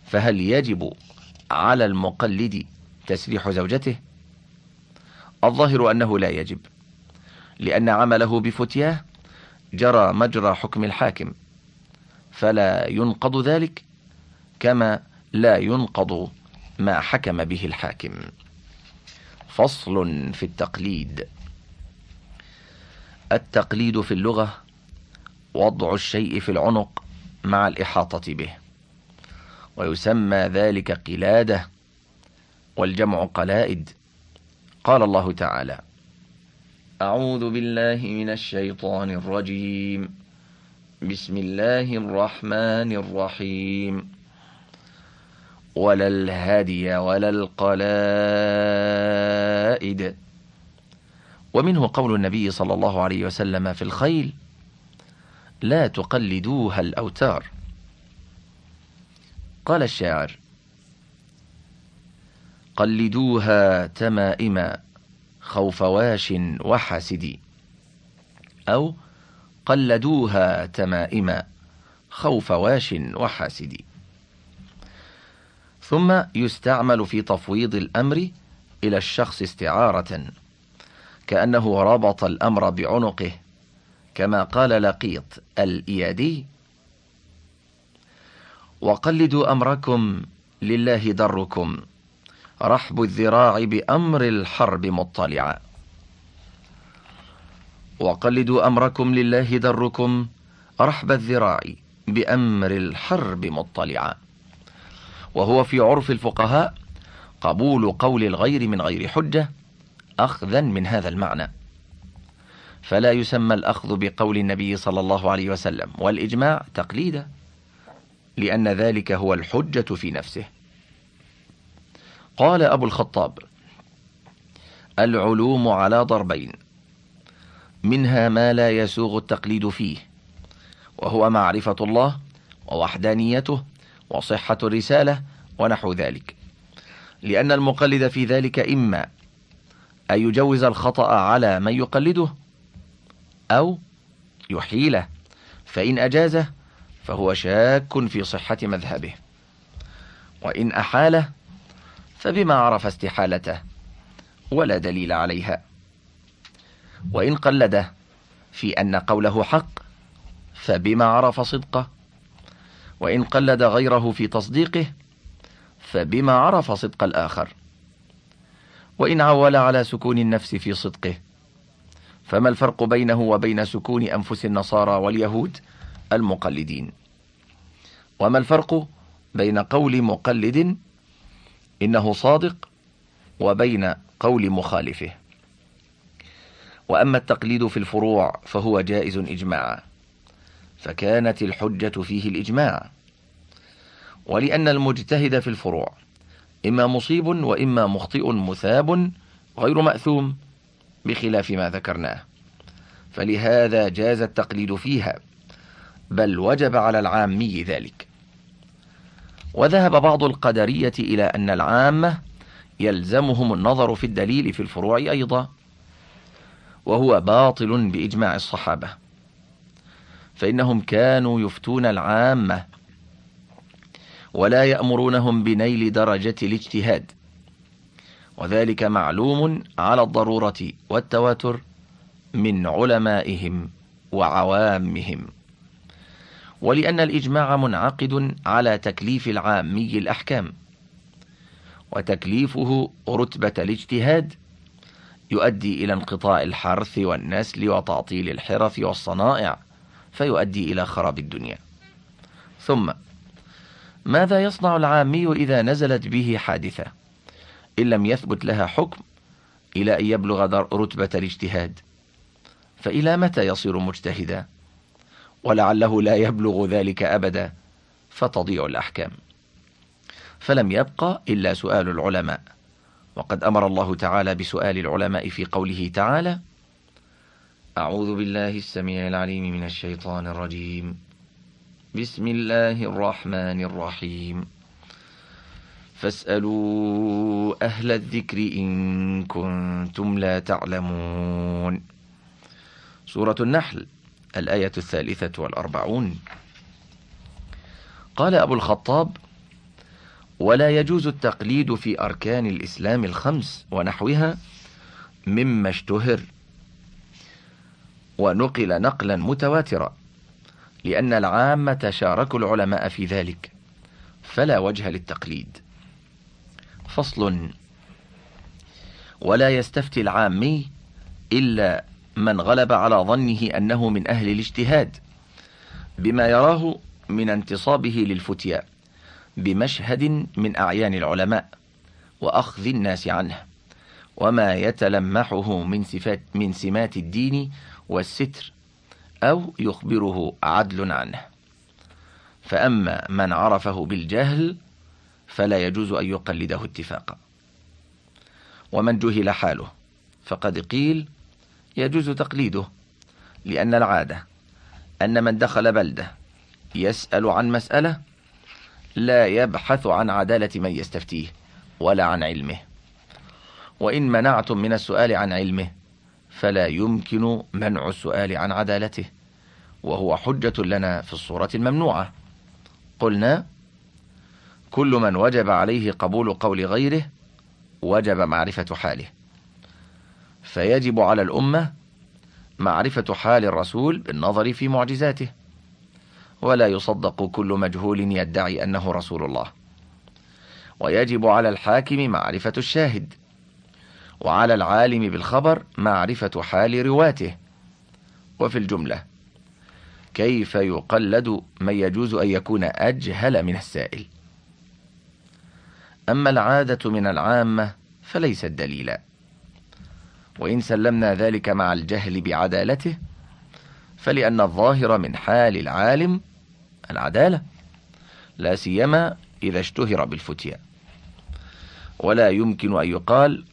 فهل يجب على المقلد تسريح زوجته؟ الظاهر أنه لا يجب لأن عمله بفتياه جرى مجرى حكم الحاكم فلا ينقض ذلك كما لا ينقض ما حكم به الحاكم. فصل في التقليد. التقليد في اللغة وضع الشيء في العنق مع الإحاطة به ويسمى ذلك قلادة والجمع قلائد. قال الله تعالى أعوذ بالله من الشيطان الرجيم. بسم الله الرحمن الرحيم. ولا الهدي ولا القلائد. ومنه قول النبي صلى الله عليه وسلم في الخيل لا تقلدوها الأوتار. قال الشاعر قلدوها تمائما خوف واش وحاسد. أو قلدوها تمائما خوف واش وحاسد. ثم يستعمل في تفويض الأمر إلى الشخص استعارة كأنه ربط الأمر بعنقه كما قال لقيط الإيادي وقلدوا أمركم لله دركم رحب الذراع بأمر الحرب مطلعا. وقلدوا أمركم لله دركم رحب الذراع بأمر الحرب مطلعا. وهو في عرف الفقهاء قبول قول الغير من غير حجة أخذا من هذا المعنى. فلا يسمى الأخذ بقول النبي صلى الله عليه وسلم والإجماع تقليدا لأن ذلك هو الحجة في نفسه. قال أبو الخطاب العلوم على ضربين منها ما لا يسوغ التقليد فيه وهو معرفة الله ووحدانيته وصحة الرسالة ونحو ذلك. لأن المقلد في ذلك إما أن يجوز الخطأ على من يقلده أو يحيله فإن أجازه فهو شاك في صحة مذهبه. وإن أحاله فبما عرف استحالته ولا دليل عليها. وإن قلده في أن قوله حق فبما عرف صدقه. وإن قلد غيره في تصديقه فبما عرف صدق الآخر. وإن عول على سكون النفس في صدقه فما الفرق بينه وبين سكون أنفس النصارى واليهود المقلدين؟ وما الفرق بين قول مقلد إنه صادق وبين قول مخالفه. وأما التقليد في الفروع فهو جائز إجماعا فكانت الحجة فيه الإجماع. ولأن المجتهد في الفروع إما مصيب وإما مخطئ مثاب غير مأثوم بخلاف ما ذكرناه. فلهذا جاز التقليد فيها بل وجب على العامي ذلك. وذهب بعض القدرية إلى أن العامة يلزمهم النظر في الدليل في الفروع أيضا وهو باطل بإجماع الصحابة. فإنهم كانوا يفتون العامة ولا يأمرونهم بنيل درجة الاجتهاد وذلك معلوم على الضرورة والتواتر من علمائهم وعوامهم. ولأن الإجماع منعقد على تكليف العامي الأحكام وتكليفه رتبة الاجتهاد يؤدي إلى انقطاع الحرث والنسل وتعطيل الحرث والصنائع فيؤدي إلى خراب الدنيا. ثم ماذا يصنع العامي إذا نزلت به حادثة؟ إن لم يثبت لها حكم إلى أن يبلغ رتبة الاجتهاد فإلى متى يصير مجتهدا؟ ولعله لا يبلغ ذلك أبدا فتضيع الأحكام. فلم يبق إلا سؤال العلماء. وقد أمر الله تعالى بسؤال العلماء في قوله تعالى أعوذ بالله السميع العليم من الشيطان الرجيم. بسم الله الرحمن الرحيم. فاسألوا أهل الذكر إن كنتم لا تعلمون. سورة النحل. الآية الثالثة والأربعون. قال أبو الخطاب ولا يجوز التقليد في أركان الإسلام الخمس ونحوها مما اشتهر. ونقل نقلا متواترا لأن العامة شاركوا العلماء في ذلك فلا وجه للتقليد. فصل ولا يستفتي العامي إلا من غلب على ظنه أنه من أهل الاجتهاد بما يراه من انتصابه للفتيا بمشهد من أعيان العلماء وأخذ الناس عنه وما يتلمحه من صفات من سمات الدين والستر أو يخبره عدل عنه. فأما من عرفه بالجهل فلا يجوز أن يقلده اتفاقا. ومن جهل حاله فقد قيل يجوز تقليده لأن العادة أن من دخل بلدة يسأل عن مسألة لا يبحث عن عدالة من يستفتيه ولا عن علمه. وإن منعتم من السؤال عن علمه فلا يمكن منع السؤال عن عدالته وهو حجة لنا في الصورة الممنوعة. قلنا كل من وجب عليه قبول قول غيره وجب معرفة حاله. فيجب على الأمة معرفة حال الرسول بالنظر في معجزاته. ولا يصدق كل مجهول يدعي أنه رسول الله. ويجب على الحاكم معرفة الشاهد. وعلى العالم بالخبر معرفة حال رواته. وفي الجملة كيف يقلد من يجوز أن يكون أجهل من السائل؟ أما العادة من العامة فليست دليلا وإن سلمنا ذلك مع الجهل بعدالته فلأن الظاهر من حال العالم العدالة لا سيما إذا اشتهر بالفتيا ولا يمكن أن يقال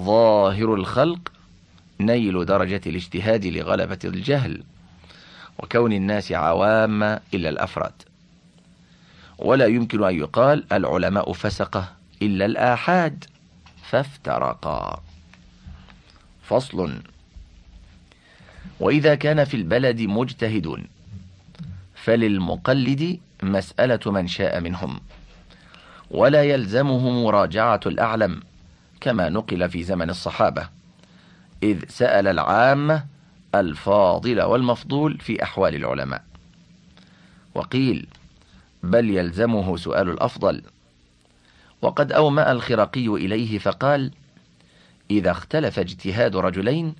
ظاهر الخلق نيل درجة الاجتهاد لغلبة الجهل وكون الناس عوام إلا الأفراد. ولا يمكن أن يقال العلماء فسقة إلا الآحاد فافترقا. فصل. وإذا كان في البلد مجتهدون فللمقلد مسألة من شاء منهم ولا يلزمه مراجعة الأعلم كما نقل في زمن الصحابة إذ سأل العامة الفاضل والمفضول في أحوال العلماء. وقيل بل يلزمه سؤال الأفضل. وقد أومأ الخرقي إليه فقال إذا اختلف اجتهاد رجلين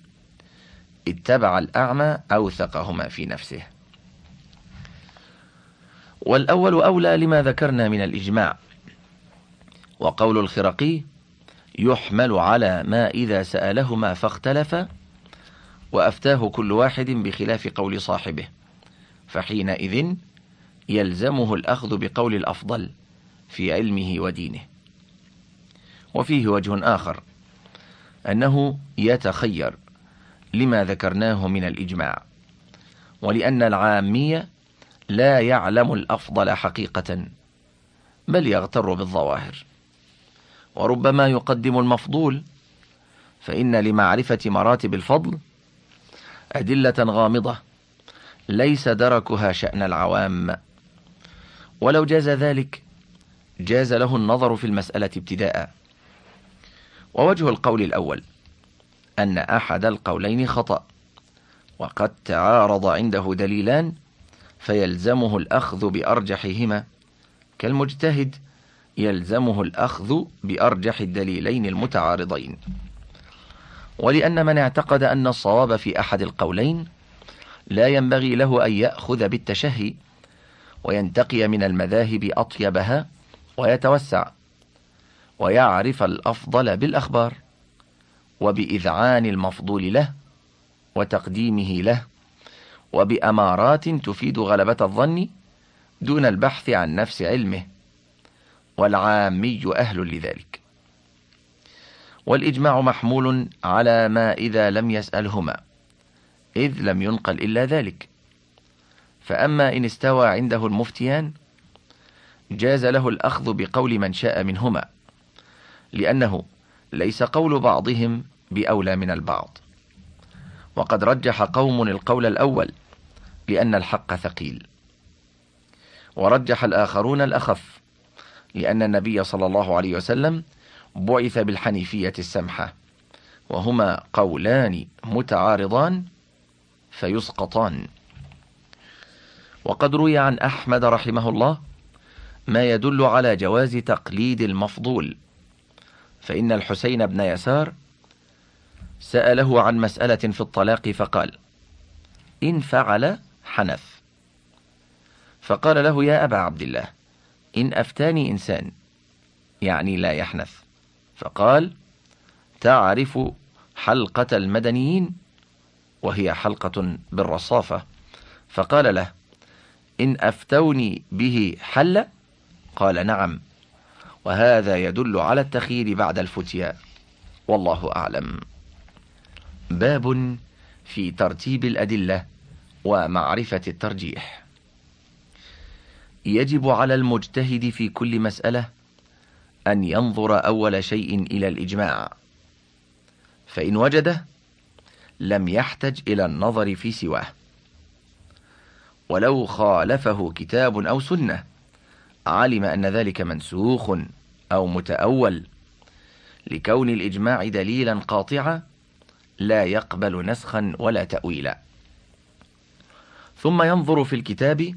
اتبع الأعمى أوثقهما في نفسه. والأول أولى لما ذكرنا من الإجماع. وقول الخرقي يحمل على ما إذا سألهما فاختلفا وأفتاه كل واحد بخلاف قول صاحبه. فحينئذ يلزمه الأخذ بقول الأفضل في علمه ودينه. وفيه وجه آخر. أنه يتخير لما ذكرناه من الإجماع ولأن العامية لا يعلم الأفضل حقيقة بل يغتر بالظواهر وربما يقدم المفضول فإن لمعرفة مراتب الفضل أدلة غامضة ليس دركها شأن العوام. ولو جاز ذلك جاز له النظر في المسألة ابتداء. ووجه القول الأول أن أحد القولين خطأ وقد تعارض عنده دليلان فيلزمه الأخذ بأرجحهما. كالمجتهد يلزمه الأخذ بأرجح الدليلين المتعارضين. ولأن من اعتقد أن الصواب في أحد القولين لا ينبغي له أن يأخذ بالتشهي وينتقي من المذاهب أطيبها ويتوسع. ويعرف الأفضل بالأخبار وبإذعان المفضول له وتقديمه له وبأمارات تفيد غلبة الظن دون البحث عن نفس علمه والعامي أهل لذلك. والإجماع محمول على ما إذا لم يسألهما إذ لم ينقل إلا ذلك. فأما إن استوى عنده المفتيان جاز له الأخذ بقول من شاء منهما. لأنه ليس قول بعضهم بأولى من البعض. وقد رجح قوم القول الأول لأن الحق ثقيل. ورجح الآخرون الأخف لأن النبي صلى الله عليه وسلم بعث بالحنيفية السمحة وهما قولان متعارضان فيسقطان. وقد روي عن أحمد رحمه الله ما يدل على جواز تقليد المفضول فإن الحسين بن يسار سأله عن مسألة في الطلاق فقال إن فعل حنث فقال له يا أبا عبد الله إن أفتاني إنسان يعني لا يحنث فقال تعرف حلقة المدنيين؟ وهي حلقة بالرصافة. فقال له إن أفتوني به حل؟ قال نعم. وهذا يدل على التخيير بعد الفتيا. والله أعلم. باب في ترتيب الأدلة ومعرفة الترجيح. يجب على المجتهد في كل مسألة أن ينظر أول شيء إلى الإجماع. فإن وجده لم يحتج إلى النظر في سواه. ولو خالفه كتاب أو سنة علم أن ذلك منسوخ أو متأول لكون الإجماع دليلا قاطعا لا يقبل نسخا ولا تأويلا. ثم ينظر في الكتاب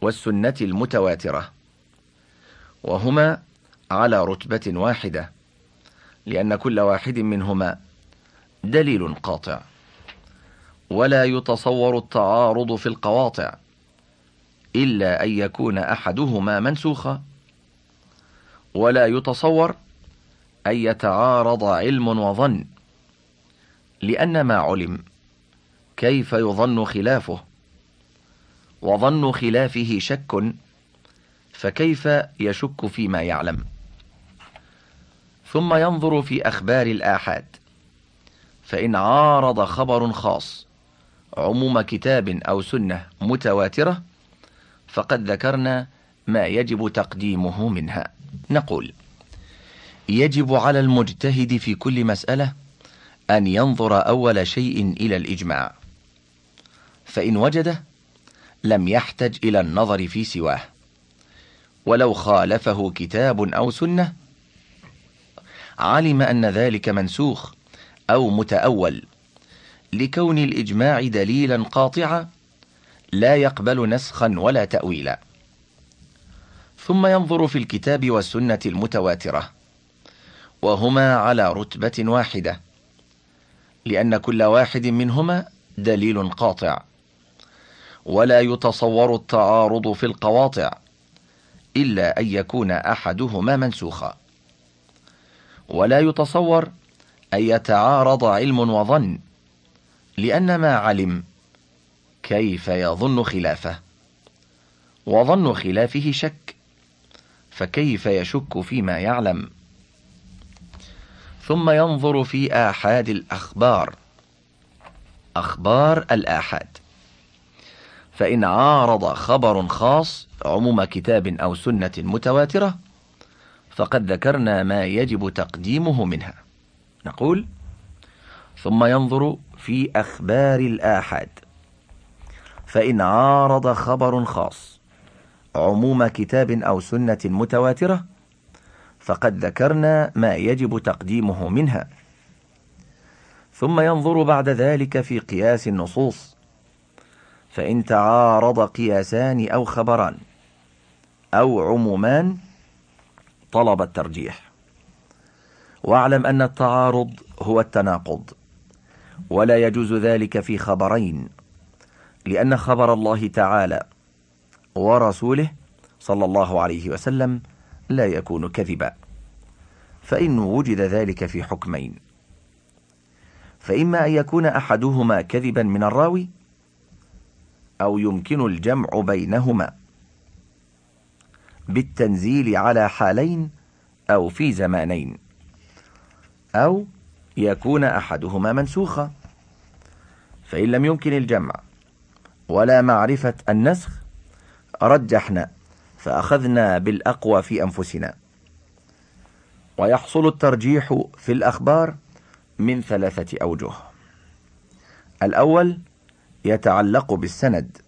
والسنة المتواترة وهما على رتبة واحدة لأن كل واحد منهما دليل قاطع ولا يتصور التعارض في القواطع. إلا أن يكون أحدهما منسوخا. ولا يتصور أن يتعارض علم وظن لأن ما علم كيف يظن خلافه؟ وظن خلافه شك فكيف يشك فيما يعلم؟ ثم ينظر في أخبار الآحاد فإن عارض خبر خاص عموم كتاب أو سنة متواترة فقد ذكرنا ما يجب تقديمه منها. نقول يجب على المجتهد في كل مسألة أن ينظر أول شيء إلى الإجماع فإن وجده لم يحتج إلى النظر في سواه. ولو خالفه كتاب أو سنة علم أن ذلك منسوخ أو متأول لكون الإجماع دليلا قاطعا لا يقبل نسخا ولا تأويلا. ثم ينظر في الكتاب والسنة المتواترة وهما على رتبة واحدة لأن كل واحد منهما دليل قاطع ولا يتصور التعارض في القواطع إلا أن يكون أحدهما منسوخا. ولا يتصور أن يتعارض علم وظن لأن ما علم كيف يظن خلافه؟ وظن خلافه شك فكيف يشك فيما يعلم؟ ثم ينظر في آحاد الأخبار. أخبار الآحاد. فإن عارض خبر خاص عموم كتاب أو سنة متواترة فقد ذكرنا ما يجب تقديمه منها. نقول ثم ينظر في أخبار الآحاد. فإن عارض خبر خاص عموم كتاب أو سنة متواترة فقد ذكرنا ما يجب تقديمه منها. ثم ينظر بعد ذلك في قياس النصوص فإن تعارض قياسان أو خبران أو عمومان طلب الترجيح. واعلم أن التعارض هو التناقض ولا يجوز ذلك في خبرين لأن خبر الله تعالى ورسوله صلى الله عليه وسلم لا يكون كذبا. فإن وجد ذلك في حكمين. فإما أن يكون أحدهما كذبا من الراوي أو يمكن الجمع بينهما بالتنزيل على حالين أو في زمانين. أو يكون أحدهما منسوخا. فإن لم يمكن الجمع ولا معرفة النسخ رجحنا فأخذنا بالأقوى في أنفسنا. ويحصل الترجيح في الأخبار من ثلاثة أوجه. الأول يتعلق بالسند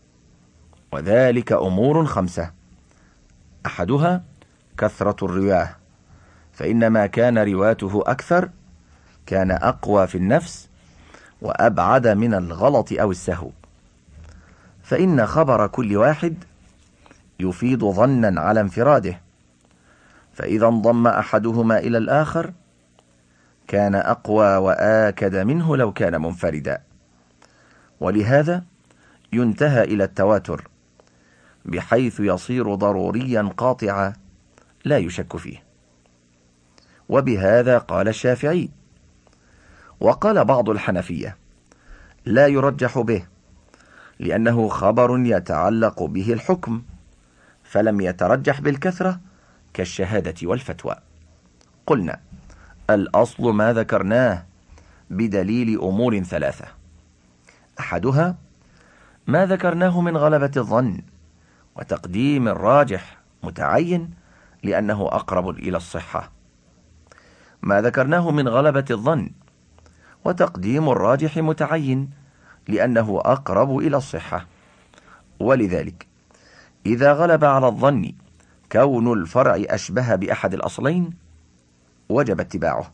وذلك أمور خمسة. أحدها كثرة الرواة فإن ما كان رواته أكثر كان أقوى في النفس وأبعد من الغلط أو السهو. فإن خبر كل واحد يفيد ظنا على انفراده. فإذا انضم أحدهما إلى الآخر كان أقوى وآكد منه لو كان منفردا. ولهذا ينتهى إلى التواتر بحيث يصير ضروريا قاطعا لا يشك فيه. وبهذا قال الشافعي. وقال بعض الحنفية لا يرجح به لأنه خبر يتعلق به الحكم فلم يترجح بالكثرة كالشهادة والفتوى. قلنا الأصل ما ذكرناه بدليل أمور ثلاثة. أحدها ما ذكرناه من غلبة الظن وتقديم الراجح متعين لأنه أقرب إلى الصحة. ما ذكرناه من غلبة الظن وتقديم الراجح متعين لأنه أقرب إلى الصحة. ولذلك إذا غلب على الظن كون الفرع أشبه بأحد الأصلين وجب اتباعه.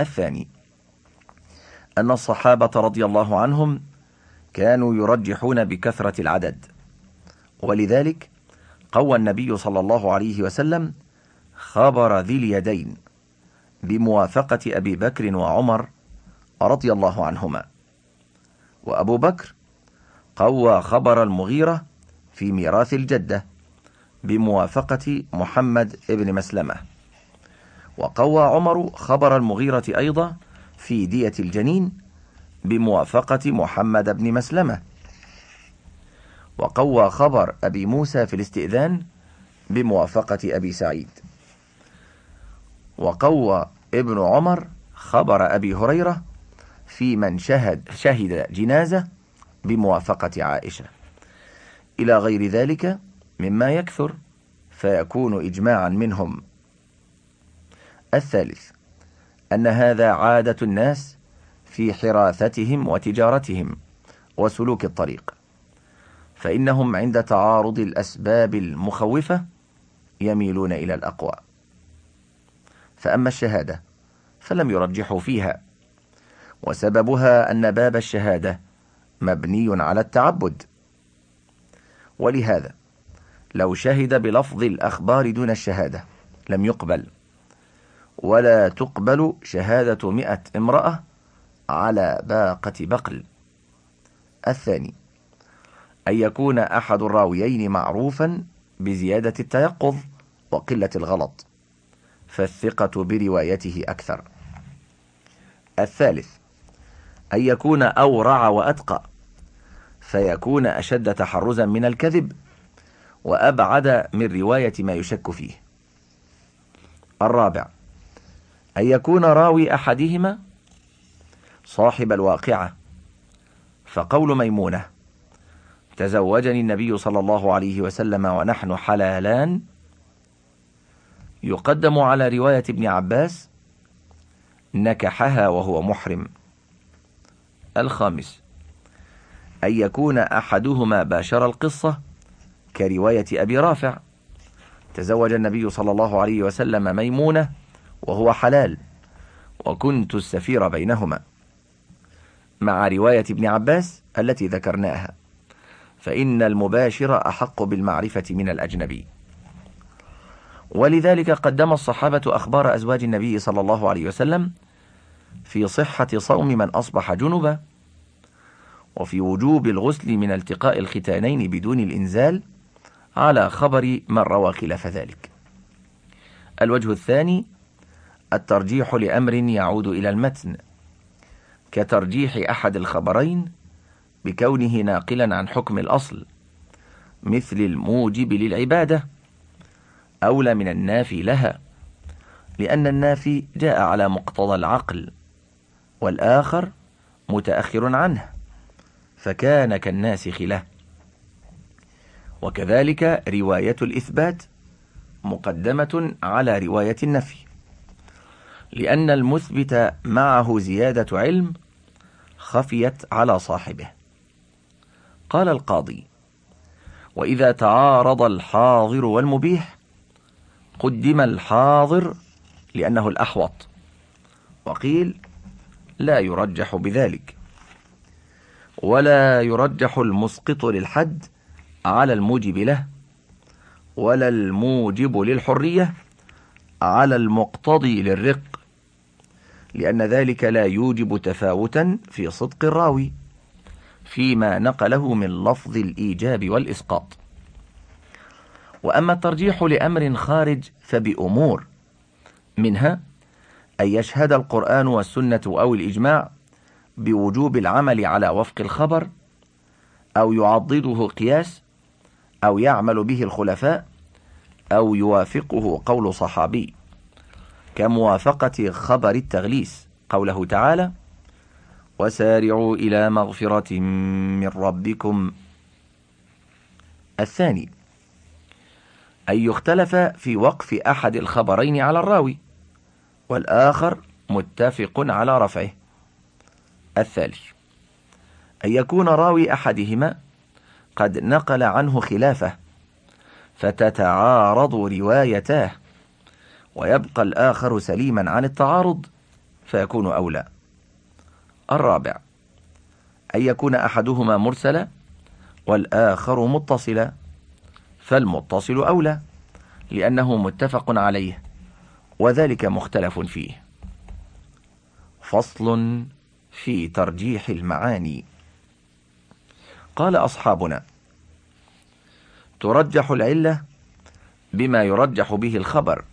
الثاني أن الصحابة رضي الله عنهم كانوا يرجحون بكثرة العدد. ولذلك قوى النبي صلى الله عليه وسلم خبر ذي اليدين بموافقة أبي بكر وعمر رضي الله عنهما. وأبو بكر قوى خبر المغيرة في ميراث الجدة بموافقة محمد ابن مسلمة. وقوى عمر خبر المغيرة أيضا في دية الجنين بموافقة محمد بن مسلمة. وقوى خبر أبي موسى في الاستئذان بموافقة أبي سعيد. وقوى ابن عمر خبر أبي هريرة في من شهد شهد جنازة بموافقة عائشة. إلى غير ذلك مما يكثر فيكون إجماعا منهم. الثالث أن هذا عادة الناس في حراثتهم وتجارتهم وسلوك الطريق فإنهم عند تعارض الأسباب المخوفة يميلون إلى الأقوى. فأما الشهادة فلم يرجحوا فيها. وسببها أن باب الشهادة مبني على التعبد. ولهذا لو شهد بلفظ الأخبار دون الشهادة لم يقبل ولا تقبل شهادة مئة امرأة على باقة بقل. الثاني أن يكون أحد الراويين معروفا بزيادة التيقظ وقلة الغلط فالثقة بروايته أكثر. الثالث أن يكون أورع وأتقى فيكون أشد تحرزا من الكذب وأبعد من رواية ما يشك فيه. الرابع أن يكون راوي أحدهما صاحب الواقعة فقول ميمونة تزوجني النبي صلى الله عليه وسلم ونحن حلالان يقدم على رواية ابن عباس نكحها وهو محرم. الخامس. أن يكون أحدهما باشر القصة كرواية أبي رافع. تزوج النبي صلى الله عليه وسلم ميمونة وهو حلال وكنت السفير بينهما. مع رواية ابن عباس التي ذكرناها. فإن المباشر أحق بالمعرفة من الأجنبي. ولذلك قدم الصحابة أخبار أزواج النبي صلى الله عليه وسلم في صحة صوم من أصبح جنبا وفي وجوب الغسل من التقاء الختانين بدون الإنزال على خبر من روى خلاف ذلك. الوجه الثاني الترجيح لأمر يعود إلى المتن كترجيح أحد الخبرين بكونه ناقلا عن حكم الأصل مثل الموجب للعبادة أولى من النافي لها لأن النافي جاء على مقتضى العقل. والآخر متأخر عنه فكان كالناسخ له وكذلك رواية الإثبات مقدمة على رواية النفي. لأن المثبت معه زيادة علم خفيت على صاحبه. قال القاضي وإذا تعارض الحاضر والمبيح قدم الحاضر لأنه الأحوط. وقيل لا يرجح بذلك. ولا يرجح المسقط للحد على الموجب له ولا الموجب للحرية على المقتضي للرق لأن ذلك لا يوجب تفاوتا في صدق الراوي فيما نقله من لفظ الإيجاب والإسقاط. وأما الترجيح لأمر خارج فبأمور منها أن يشهد القرآن والسنة أو الإجماع بوجوب العمل على وفق الخبر أو يعضده قياس أو يعمل به الخلفاء أو يوافقه قول صحابي. كموافقة خبر التغليس قوله تعالى وسارعوا إلى مغفرة من ربكم. الثاني أن يختلف في وقف أحد الخبرين على الراوي. والآخر متفق على رفعه. الثالث أن يكون راوي أحدهما قد نقل عنه خلافه فتتعارض روايتاه ويبقى الآخر سليما عن التعارض فيكون أولى. الرابع أن يكون أحدهما مرسلا والآخر متصلا فالمتصل أولى لأنه متفق عليه. وذلك مختلف فيه. فصل في ترجيح المعاني. قال أصحابنا ترجح العلة بما يرجح به الخبر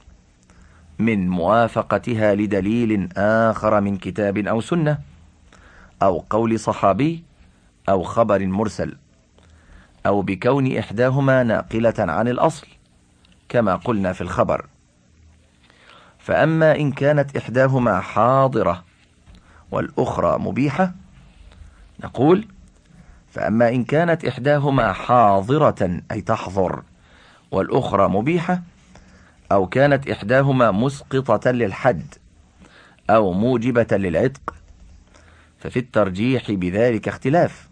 من موافقتها لدليل آخر من كتاب أو سنة أو قول صحابي أو خبر مرسل أو بكون إحداهما ناقلة عن الأصل كما قلنا في الخبر. فأما إن كانت إحداهما حاضرة والأخرى مبيحة نقول فأما إن كانت إحداهما حاضرة أي تحضر والأخرى مبيحة أو كانت إحداهما مسقطة للحد أو موجبة للعتق ففي الترجيح بذلك اختلاف.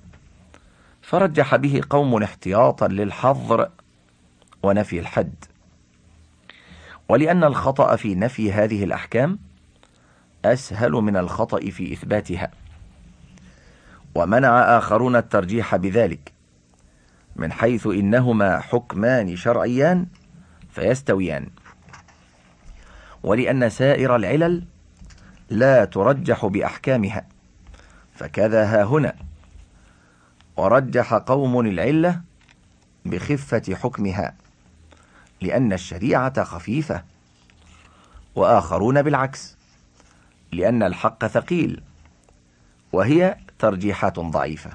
فرجح به قوم احتياطا للحظر ونفي الحد. ولأن الخطأ في نفي هذه الأحكام أسهل من الخطأ في إثباتها ومنع آخرون الترجيح بذلك من حيث إنهما حكمان شرعيان فيستويان. ولأن سائر العلل لا ترجح بأحكامها فكذا ها هنا ورجح قوم العلة بخفة حكمها. لأن الشريعة خفيفة. وآخرون بالعكس لأن الحق ثقيل وهي ترجيحات ضعيفة.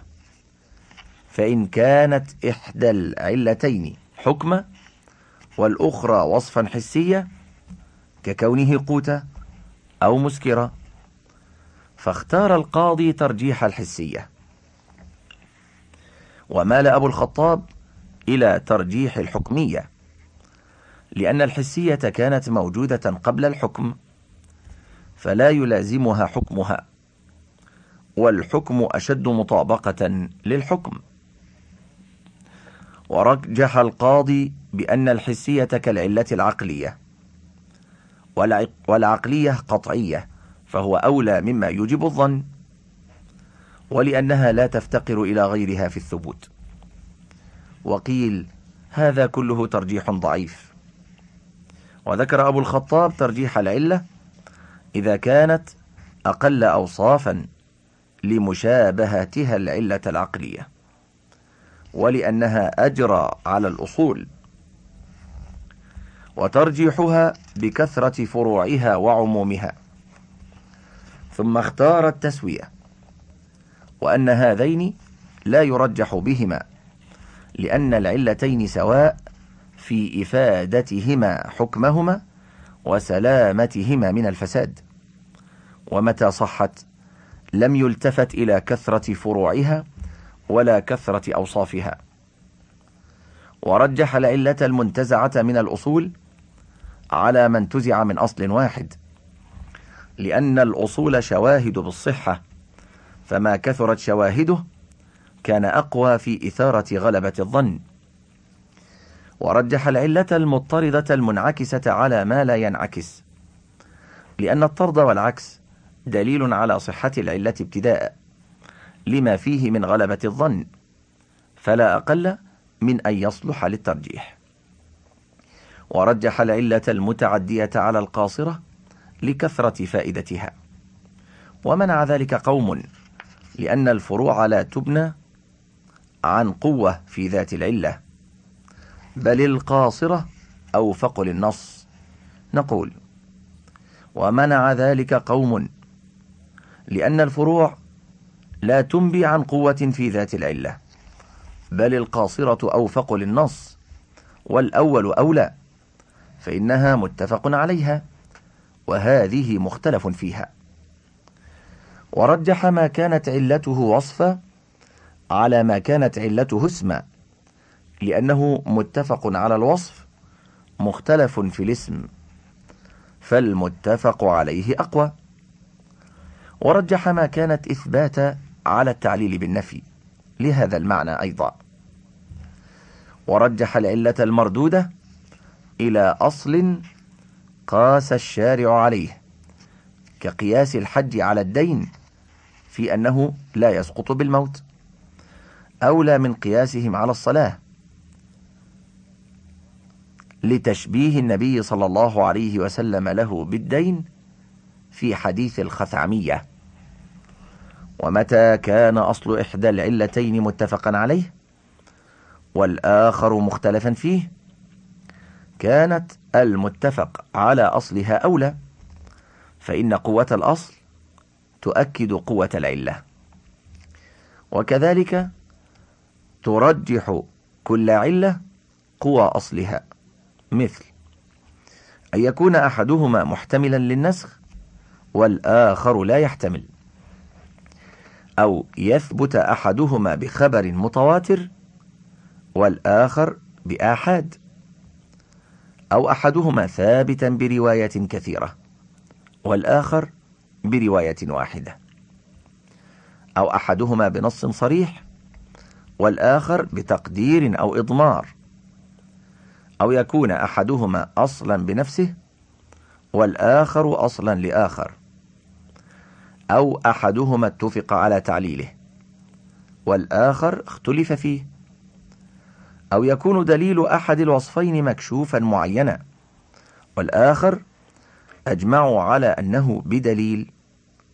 فإن كانت إحدى العلتين حكمة والأخرى وصفا حسية ككونه قوتا أو مسكرة فاختار القاضي ترجيح الحسية. ومال أبو الخطاب إلى ترجيح الحكمية. لأن الحسية كانت موجودة قبل الحكم فلا يلازمها حكمها والحكم أشد مطابقة للحكم. ورجح القاضي بأن الحسية كالعلة العقلية والعقلية قطعية فهو أولى مما يوجب الظن ولأنها لا تفتقر إلى غيرها في الثبوت. وقيل هذا كله ترجيح ضعيف. وذكر أبو الخطاب ترجيح العلة إذا كانت أقل أوصافا لمشابهتها العلة العقلية ولأنها أجرى على الأصول وترجيحها بكثرة فروعها وعمومها ثم اختار التسوية وأن هذين لا يرجح بهما لأن العلتين سواء في إفادتهما حكمهما وسلامتهما من الفساد. ومتى صحت؟ لم يلتفت إلى كثرة فروعها ولا كثرة أوصافها. ورجح العلة المنتزعة من الأصول على من تزع من أصل واحد لأن الأصول شواهد بالصحة فما كثرت شواهده كان أقوى في إثارة غلبة الظن. ورجح العلة المضطردة المنعكسة على ما لا ينعكس. لأن الطرد والعكس دليل على صحة العلة ابتداء لما فيه من غلبة الظن فلا أقل من أن يصلح للترجيح. ورجح العلة المتعدية على القاصرة لكثرة فائدتها. ومنع ذلك قوم لأن الفروع لا تبنى عن قوة في ذات العلة. بل القاصرة أوفق للنص. نقول ومنع ذلك قوم لأن الفروع لا تنبي عن قوة في ذات العلة بل القاصرة أوفق للنص والأول أولى فإنها متفق عليها وهذه مختلف فيها. ورجح ما كانت علته وصفا على ما كانت علته اسما. لأنه متفق على الوصف مختلف في الاسم فالمتفق عليه أقوى. ورجح ما كانت إثبات على التعليل بالنفي لهذا المعنى أيضا. ورجح العلة المردودة إلى أصل قاس الشارع عليه كقياس الحج على الدين في أنه لا يسقط بالموت أولى من قياسهم على الصلاة. لتشبيه النبي صلى الله عليه وسلم له بالدين في حديث الخثعمية. ومتى كان أصل إحدى العلتين متفقا عليه؟ والآخر مختلفا فيه. كانت المتفق على أصلها أولى فإن قوة الأصل تؤكد قوة العلة. وكذلك ترجح كل علة قوى أصلها. مثل أن يكون أحدهما محتملا للنسخ والآخر لا يحتمل. أو يثبت أحدهما بخبر متواتر والآخر بآحاد. أو أحدهما ثابتا برواية كثيرة والآخر برواية واحدة. أو أحدهما بنص صريح والآخر بتقدير أو إضمار. أو يكون أحدهما أصلا بنفسه والآخر أصلا لآخر أو أحدهما اتفق على تعليله والآخر اختلف فيه أو يكون دليل أحد الوصفين مكشوفا معينا والآخر أجمعوا على أنه بدليل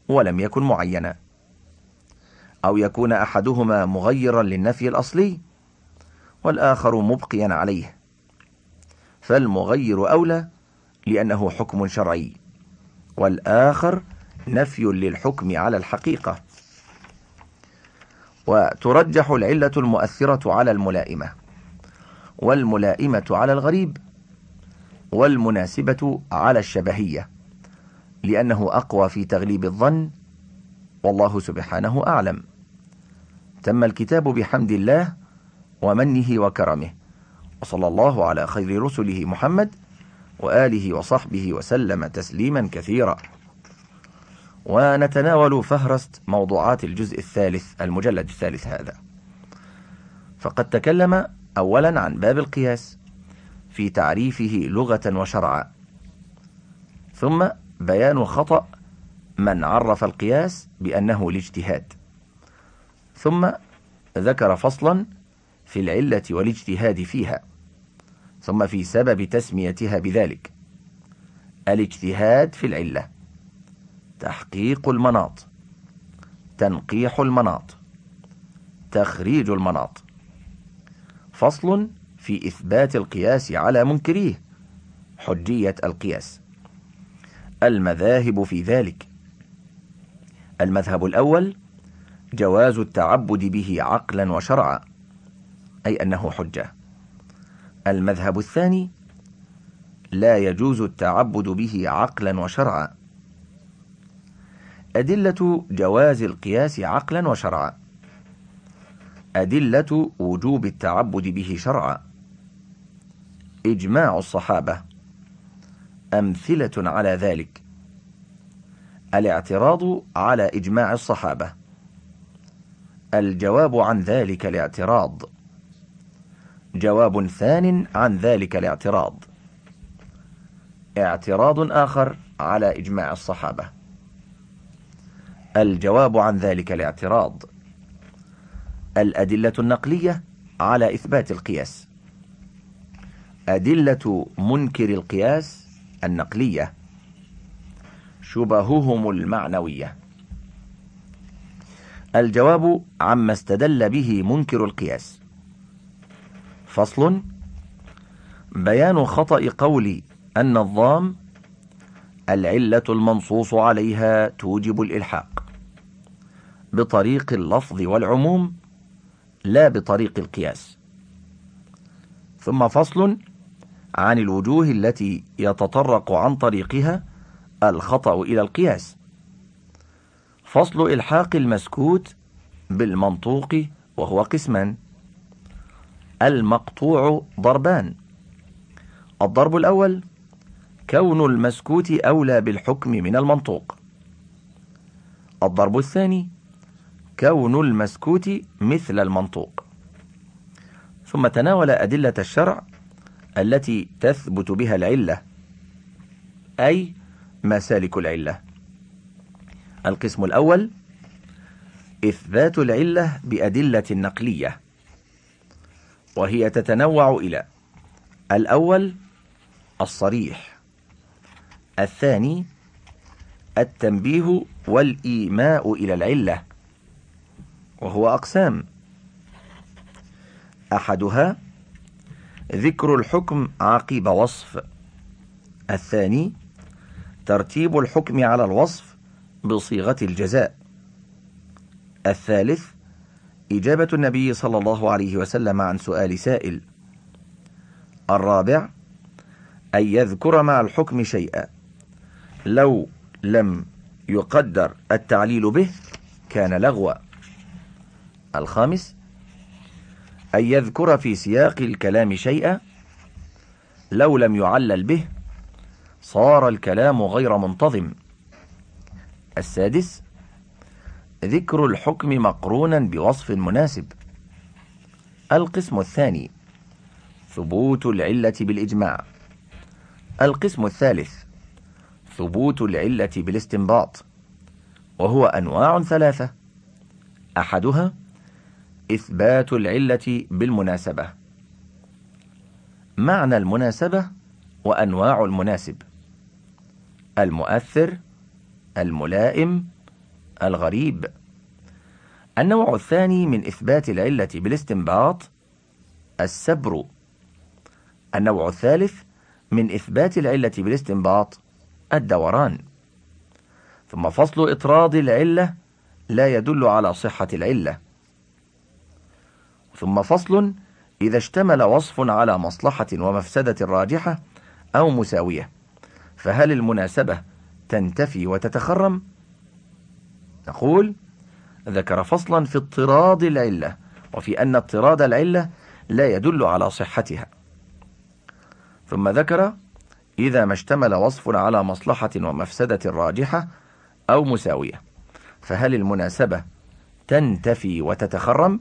ولم يكن معينا أو يكون أحدهما مغيرا للنفي الأصلي والآخر مبقيا عليه. فالمغير أولى لأنه حكم شرعي والآخر نفي للحكم على الحقيقة. وترجح العلة المؤثرة على الملائمة والملائمة على الغريب والمناسبة على الشبهية لأنه أقوى في تغليب الظن والله سبحانه أعلم. تم الكتاب بحمد الله ومنه وكرمه. وصلى الله على خير رسله محمد وآله وصحبه وسلم تسليما كثيرا. ونتناول فهرست موضوعات الجزء الثالث المجلد الثالث هذا. فقد تكلم أولا عن باب القياس في تعريفه لغة وشرعا. ثم بيان خطأ من عرف القياس بأنه الاجتهاد. ثم ذكر فصلا في العلة والاجتهاد فيها. ثم في سبب تسميتها بذلك. الاجتهاد في العلة. تحقيق المناط. تنقيح المناط. تخريج المناط. فصل في إثبات القياس على منكريه. حجية القياس. المذاهب في ذلك. المذهب الأول جواز التعبد به عقلا وشرعا. أي أنه حجة. المذهب الثاني لا يجوز التعبد به عقلا وشرعا. أدلة جواز القياس عقلا وشرعا. أدلة وجوب التعبد به شرعا. إجماع الصحابة أمثلة على ذلك. الاعتراض على إجماع الصحابة. الجواب عن ذلك الاعتراض. جواب ثان عن ذلك الاعتراض. اعتراض آخر على إجماع الصحابة. الجواب عن ذلك الاعتراض. الأدلة النقلية على إثبات القياس. أدلة منكر القياس النقلية. شبههم المعنوية. الجواب عما استدل به منكر القياس. فصل. بيان خطأ قول أن الضام العلة المنصوص عليها توجب الإلحاق بطريق اللفظ والعموم لا بطريق القياس. ثم فصل عن الوجوه التي يتطرق عن طريقها الخطأ إلى القياس. فصل إلحاق المسكوت بالمنطوق وهو قسمان. المقطوع ضربان. الضرب الأول كون المسكوت أولى بالحكم من المنطوق. الضرب الثاني كون المسكوت مثل المنطوق. ثم تناول أدلة الشرع التي تثبت بها العلة أي مسالك العلة. القسم الأول إثبات العلة بأدلة نقلية. وهي تتنوع إلى الأول الصريح الثاني التنبيه والإيماء إلى العلة وهو أقسام. أحدها ذكر الحكم عقب وصف الثاني ترتيب الحكم على الوصف بصيغة الجزاء الثالث إجابة النبي صلى الله عليه وسلم عن سؤال سائل. الرابع أن يذكر مع الحكم شيئا لو لم يقدر التعليل به كان لغوا. الخامس أن يذكر في سياق الكلام شيئا لو لم يعلل به صار الكلام غير منتظم. السادس ذكر الحكم مقرونا بوصف مناسب. القسم الثاني ثبوت العلة بالإجماع. القسم الثالث ثبوت العلة بالاستنباط. وهو أنواع ثلاثة. أحدها إثبات العلة بالمناسبة. معنى المناسبة وأنواع المناسب. المؤثر الملائم الغريب. النوع الثاني من إثبات العلة بالاستنباط السبر. النوع الثالث من إثبات العلة بالاستنباط الدوران. ثم فصل إطراد العلة لا يدل على صحة العلة. ثم فصل إذا اشتمل وصف على مصلحة ومفسدة راجحة أو مساوية فهل المناسبة تنتفي وتتخرم؟ نقول ذكر فصلا في اضطراد العلة وفي أن اضطراد العلة لا يدل على صحتها. ثم ذكر إذا ما اشتمل وصف على مصلحة ومفسدة راجحة أو مساوية فهل المناسبة تنتفي وتتخرم؟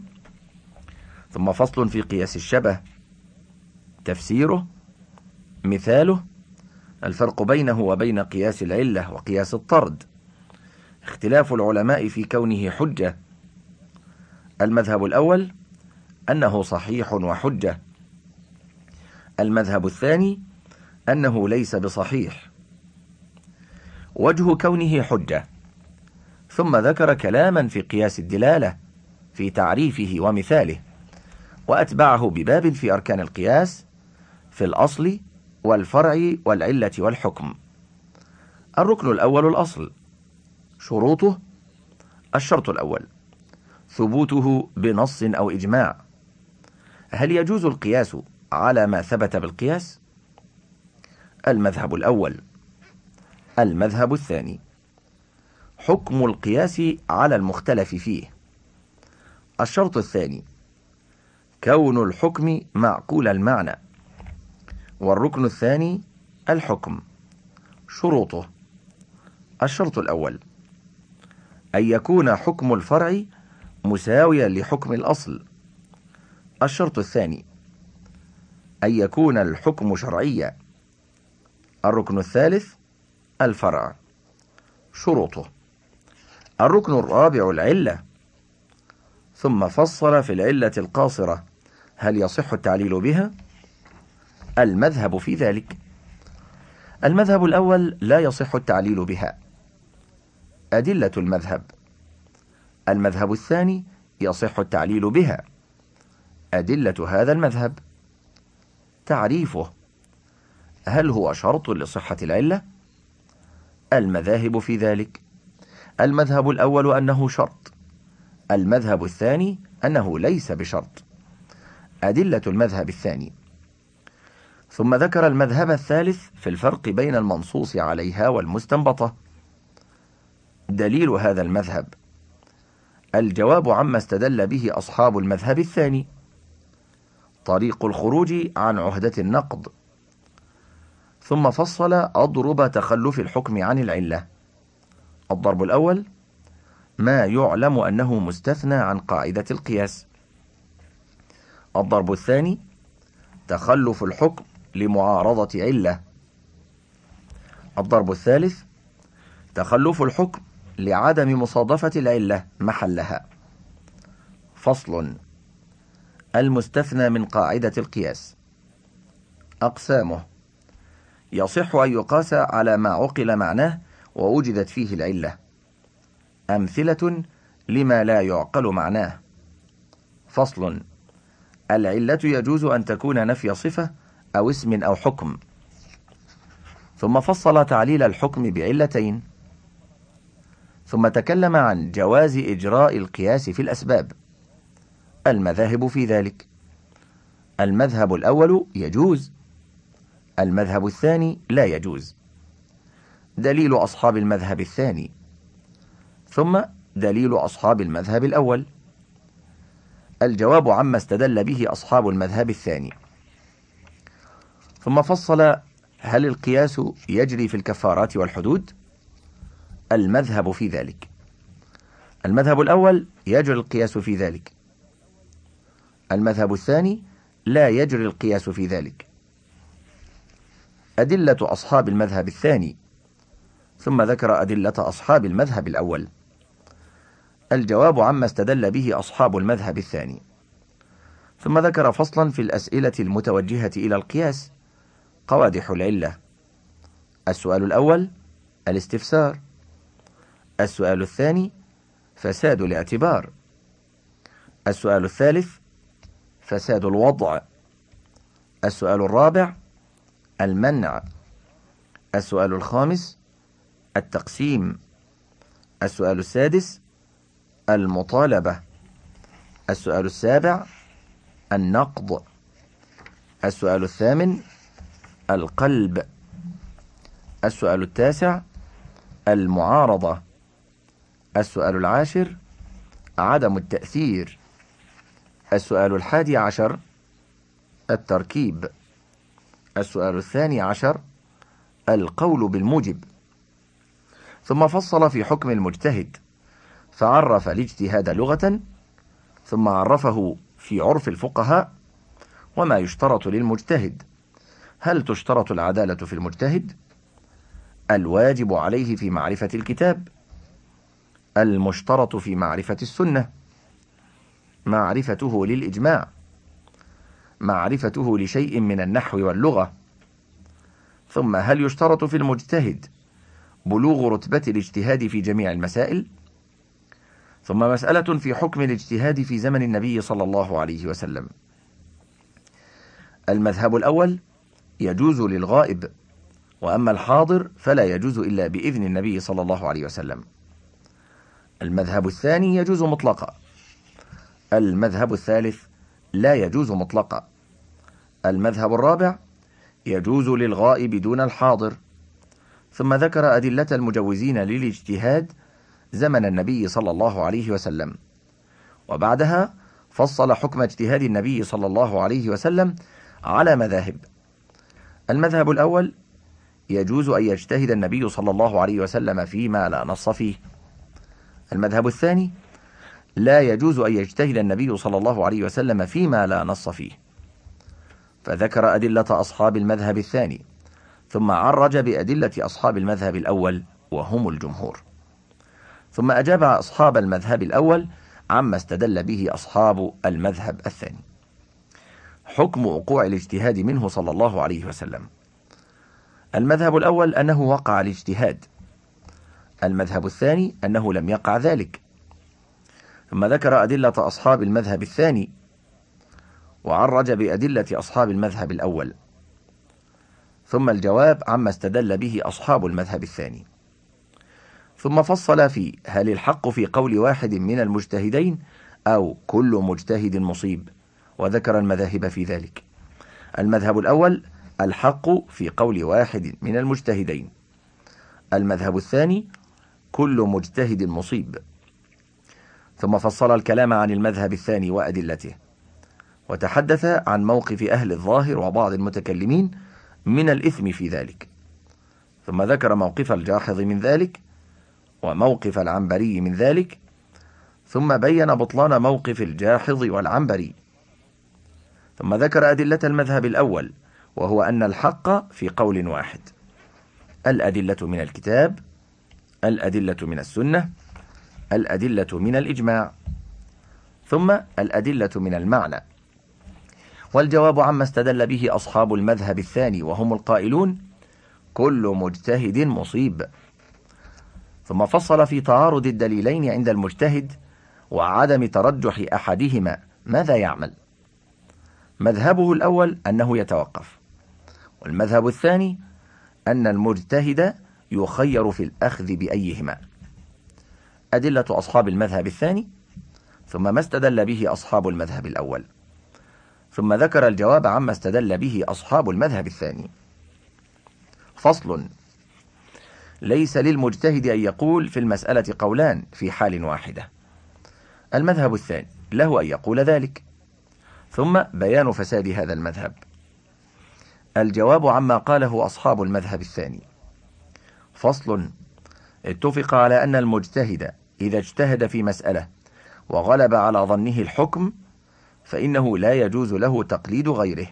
ثم فصل في قياس الشبه تفسيره مثاله الفرق بينه وبين قياس العلة وقياس الطرد. اختلاف العلماء في كونه حجة. المذهب الأول أنه صحيح وحجة. المذهب الثاني أنه ليس بصحيح. وجه كونه حجة. ثم ذكر كلاما في قياس الدلالة في تعريفه ومثاله وأتبعه بباب في أركان القياس في الأصل والفرع والعلة والحكم. الركن الأول الأصل. شروطه الشرط الأول ثبوته بنص أو إجماع. هل يجوز القياس على ما ثبت بالقياس؟ المذهب الأول. المذهب الثاني حكم القياس على المختلف فيه. الشرط الثاني كون الحكم معقول المعنى. والركن الثاني الحكم شروطه. الشرط الأول. أن يكون حكم الفرع مساويا لحكم الأصل. الشرط الثاني أن يكون الحكم شرعيا. الركن الثالث الفرع. شروطه الركن الرابع العلة. ثم فصل في العلة القاصرة هل يصح التعليل بها؟ المذهب في ذلك. المذهب الأول لا يصح التعليل بها. أدلة المذهب. المذهب الثاني يصح التعليل بها. أدلة هذا المذهب. تعريفه. هل هو شرط لصحة العلة؟ المذاهب في ذلك. المذهب الأول أنه شرط. المذهب الثاني أنه ليس بشرط. أدلة المذهب الثاني. ثم ذكر المذهب الثالث في الفرق بين المنصوص عليها والمستنبطة. دليل هذا المذهب. الجواب عما استدل به أصحاب المذهب الثاني. طريق الخروج عن عهدة النقض. ثم فصل أضرب تخلف الحكم عن العلة. الضرب الأول ما يعلم أنه مستثنى عن قاعدة القياس. الضرب الثاني تخلف الحكم لمعارضة علة. الضرب الثالث تخلف الحكم لعدم مصادفة العلة محلها. فصل المستثنى من قاعدة القياس. أقسامه يصح أن يقاس على ما عقل معناه ووجدت فيه العلة. أمثلة لما لا يعقل معناه. فصل العلة يجوز أن تكون نفي صفة أو اسم أو حكم. ثم فصل تعليل الحكم بعلتين. ثم تكلم عن جواز إجراء القياس في الأسباب. المذاهب في ذلك. المذهب الأول يجوز. المذهب الثاني لا يجوز. دليل أصحاب المذهب الثاني. ثم دليل أصحاب المذهب الأول. الجواب عما استدل به أصحاب المذهب الثاني. ثم فصل هل القياس يجري في الكفارات والحدود؟ المذهب في ذلك. المذهب الأول يجري القياس في ذلك. المذهب الثاني لا يجري القياس في ذلك. أدلة أصحاب المذهب الثاني ثم ذكر أدلة أصحاب المذهب الأول. الجواب عما استدل به أصحاب المذهب الثاني. ثم ذكر فصلا في الأسئلة المتوجهة إلى القياس قوادح العلة. السؤال الأول الاستفسار. السؤال الثاني فساد الاعتبار. السؤال الثالث فساد الوضع. السؤال الرابع المنع. السؤال الخامس التقسيم. السؤال السادس المطالبة. السؤال السابع النقض. السؤال الثامن القلب. السؤال التاسع المعارضة. السؤال العاشر عدم التأثير. السؤال الحادي عشر التركيب. السؤال الثاني عشر القول بالموجب. ثم فصل في حكم المجتهد فعرف الاجتهاد لغة ثم عرفه في عرف الفقهاء وما يشترط للمجتهد. هل تشترط العدالة في المجتهد؟ الواجب عليه في معرفة الكتاب. المشترط في معرفة السنة. معرفته للإجماع. معرفته لشيء من النحو واللغة. ثم هل يشترط في المجتهد بلوغ رتبة الاجتهاد في جميع المسائل؟ ثم مسألة في حكم الاجتهاد في زمن النبي صلى الله عليه وسلم. المذهب الأول يجوز للغائب وأما الحاضر فلا يجوز إلا بإذن النبي صلى الله عليه وسلم. المذهب الثاني يجوز مطلقا. المذهب الثالث لا يجوز مطلقا. المذهب الرابع يجوز للغائب دون الحاضر. ثم ذكر أدلة المجوزين للاجتهاد زمن النبي صلى الله عليه وسلم. وبعدها فصل حكم اجتهاد النبي صلى الله عليه وسلم على مذاهب. المذهب الأول يجوز أن يجتهد النبي صلى الله عليه وسلم فيما لا نص فيه. المذهب الثاني لا يجوز أن يجتهد النبي صلى الله عليه وسلم فيما لا نص فيه. فذكر أدلة أصحاب المذهب الثاني ثم عرج بأدلة أصحاب المذهب الأول وهم الجمهور. ثم أجاب أصحاب المذهب الأول عما استدل به أصحاب المذهب الثاني. حكم وقوع الاجتهاد منه صلى الله عليه وسلم. المذهب الأول أنه وقع الاجتهاد. المذهب الثاني أنه لم يقع ذلك. ثم ذكر أدلة أصحاب المذهب الثاني وعرج بأدلة أصحاب المذهب الأول. ثم الجواب عما استدل به أصحاب المذهب الثاني. ثم فصل في هل الحق في قول واحد من المجتهدين أو كل مجتهد مصيب وذكر المذاهب في ذلك. المذهب الأول الحق في قول واحد من المجتهدين. المذهب الثاني كل مجتهد مصيب. ثم فصل الكلام عن المذهب الثاني وأدلته وتحدث عن موقف أهل الظاهر وبعض المتكلمين من الإثم في ذلك. ثم ذكر موقف الجاحظ من ذلك وموقف العنبري من ذلك ثم بين بطلان موقف الجاحظ والعنبري. ثم ذكر أدلة المذهب الأول وهو أن الحق في قول واحد الأدلة من الكتاب الأدلة من السنة الأدلة من الإجماع ثم الأدلة من المعنى. والجواب عما استدل به أصحاب المذهب الثاني وهم القائلون كل مجتهد مصيب. ثم فصل في تعارض الدليلين عند المجتهد وعدم ترجح أحدهما. ماذا يعمل؟ مذهبه الأول أنه يتوقف والمذهب الثاني أن المجتهد يخير في الأخذ بأيهما. أدلة أصحاب المذهب الثاني ثم ما استدل به أصحاب المذهب الأول. ثم ذكر الجواب عما استدل به أصحاب المذهب الثاني. فصل ليس للمجتهد أن يقول في المسألة قولان في حال واحدة. المذهب الثاني له أن يقول ذلك. ثم بيان فساد هذا المذهب. الجواب عما قاله أصحاب المذهب الثاني. فصل اتفق على أن المجتهد إذا اجتهد في مسألة وغلب على ظنه الحكم فإنه لا يجوز له تقليد غيره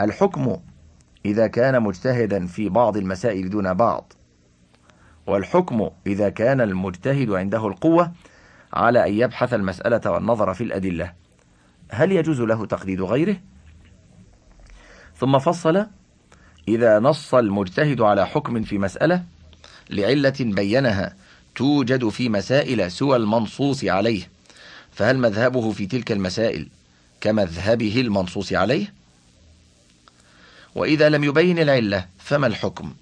الحكم إذا كان مجتهدا في بعض المسائل دون بعض والحكم إذا كان المجتهد عنده القوة على أن يبحث المسألة والنظر في الأدلة هل يجوز له تقليد غيره؟ ثم فصل إذا نص المجتهد على حكم في مسألة لعلة بينها توجد في مسائل سوى المنصوص عليه. فهل مذهبه في تلك المسائل كمذهبه المنصوص عليه؟ وإذا لم يبين العلة فما الحكم؟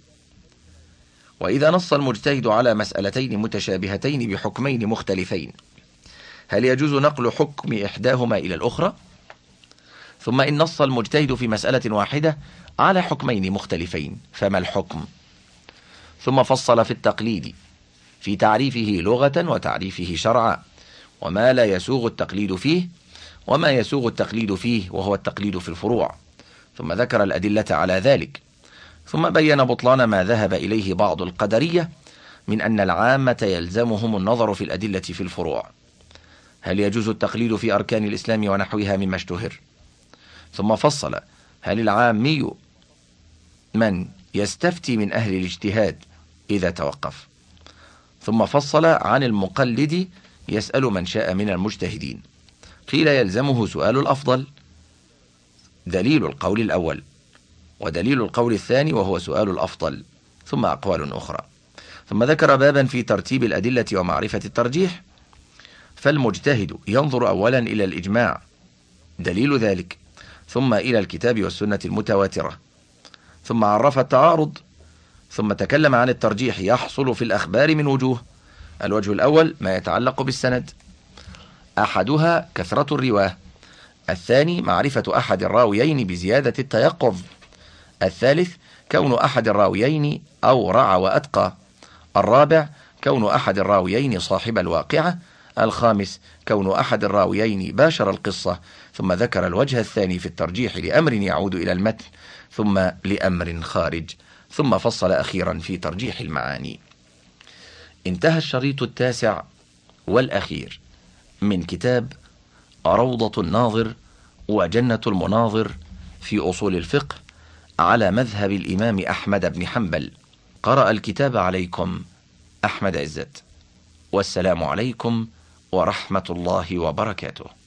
وإذا نص المجتهد على مسألتين متشابهتين بحكمين مختلفين هل يجوز نقل حكم إحداهما إلى الأخرى؟ ثم إن نص المجتهد في مسألة واحدة على حكمين مختلفين فما الحكم؟ ثم فصل في التقليد في تعريفه لغة وتعريفه شرعا وما لا يسوغ التقليد فيه وما يسوغ التقليد فيه وهو التقليد في الفروع. ثم ذكر الأدلة على ذلك. ثم بين بطلان ما ذهب إليه بعض القدرية من أن العامة يلزمهم النظر في الأدلة في الفروع. هل يجوز التقليد في أركان الإسلام ونحوها مما اشتهر؟ ثم فصل هل العامي من يستفتي من أهل الاجتهاد إذا توقف. ثم فصل عن المقلد يسأل من شاء من المجتهدين. قيل يلزمه سؤال الأفضل دليل القول الأول ودليل القول الثاني وهو سؤال الأفضل ثم أقوال أخرى. ثم ذكر بابا في ترتيب الأدلة ومعرفة الترجيح. فالمجتهد ينظر أولا إلى الإجماع دليل ذلك ثم إلى الكتاب والسنة المتواترة. ثم عرف التعارض ثم تكلم عن الترجيح يحصل في الأخبار من وجوه. الوجه الأول ما يتعلق بالسند. أحدها كثرة الرواة. الثاني معرفة أحد الراويين بزيادة التيقظ. الثالث كون أحد الراويين أورع وأتقى. الرابع كون أحد الراويين صاحب الواقعة. الخامس كون أحد الراويين باشر القصة. ثم ذكر الوجه الثاني في الترجيح لأمر يعود إلى المتن. ثم لأمر خارج ثم فصل أخيرا في ترجيح المعاني. انتهى الشريط التاسع والأخير من كتاب روضة الناظر وجنة المناظر في أصول الفقه على مذهب الإمام أحمد بن حنبل. قرأ الكتاب عليكم أحمد عزت. والسلام عليكم ورحمة الله وبركاته.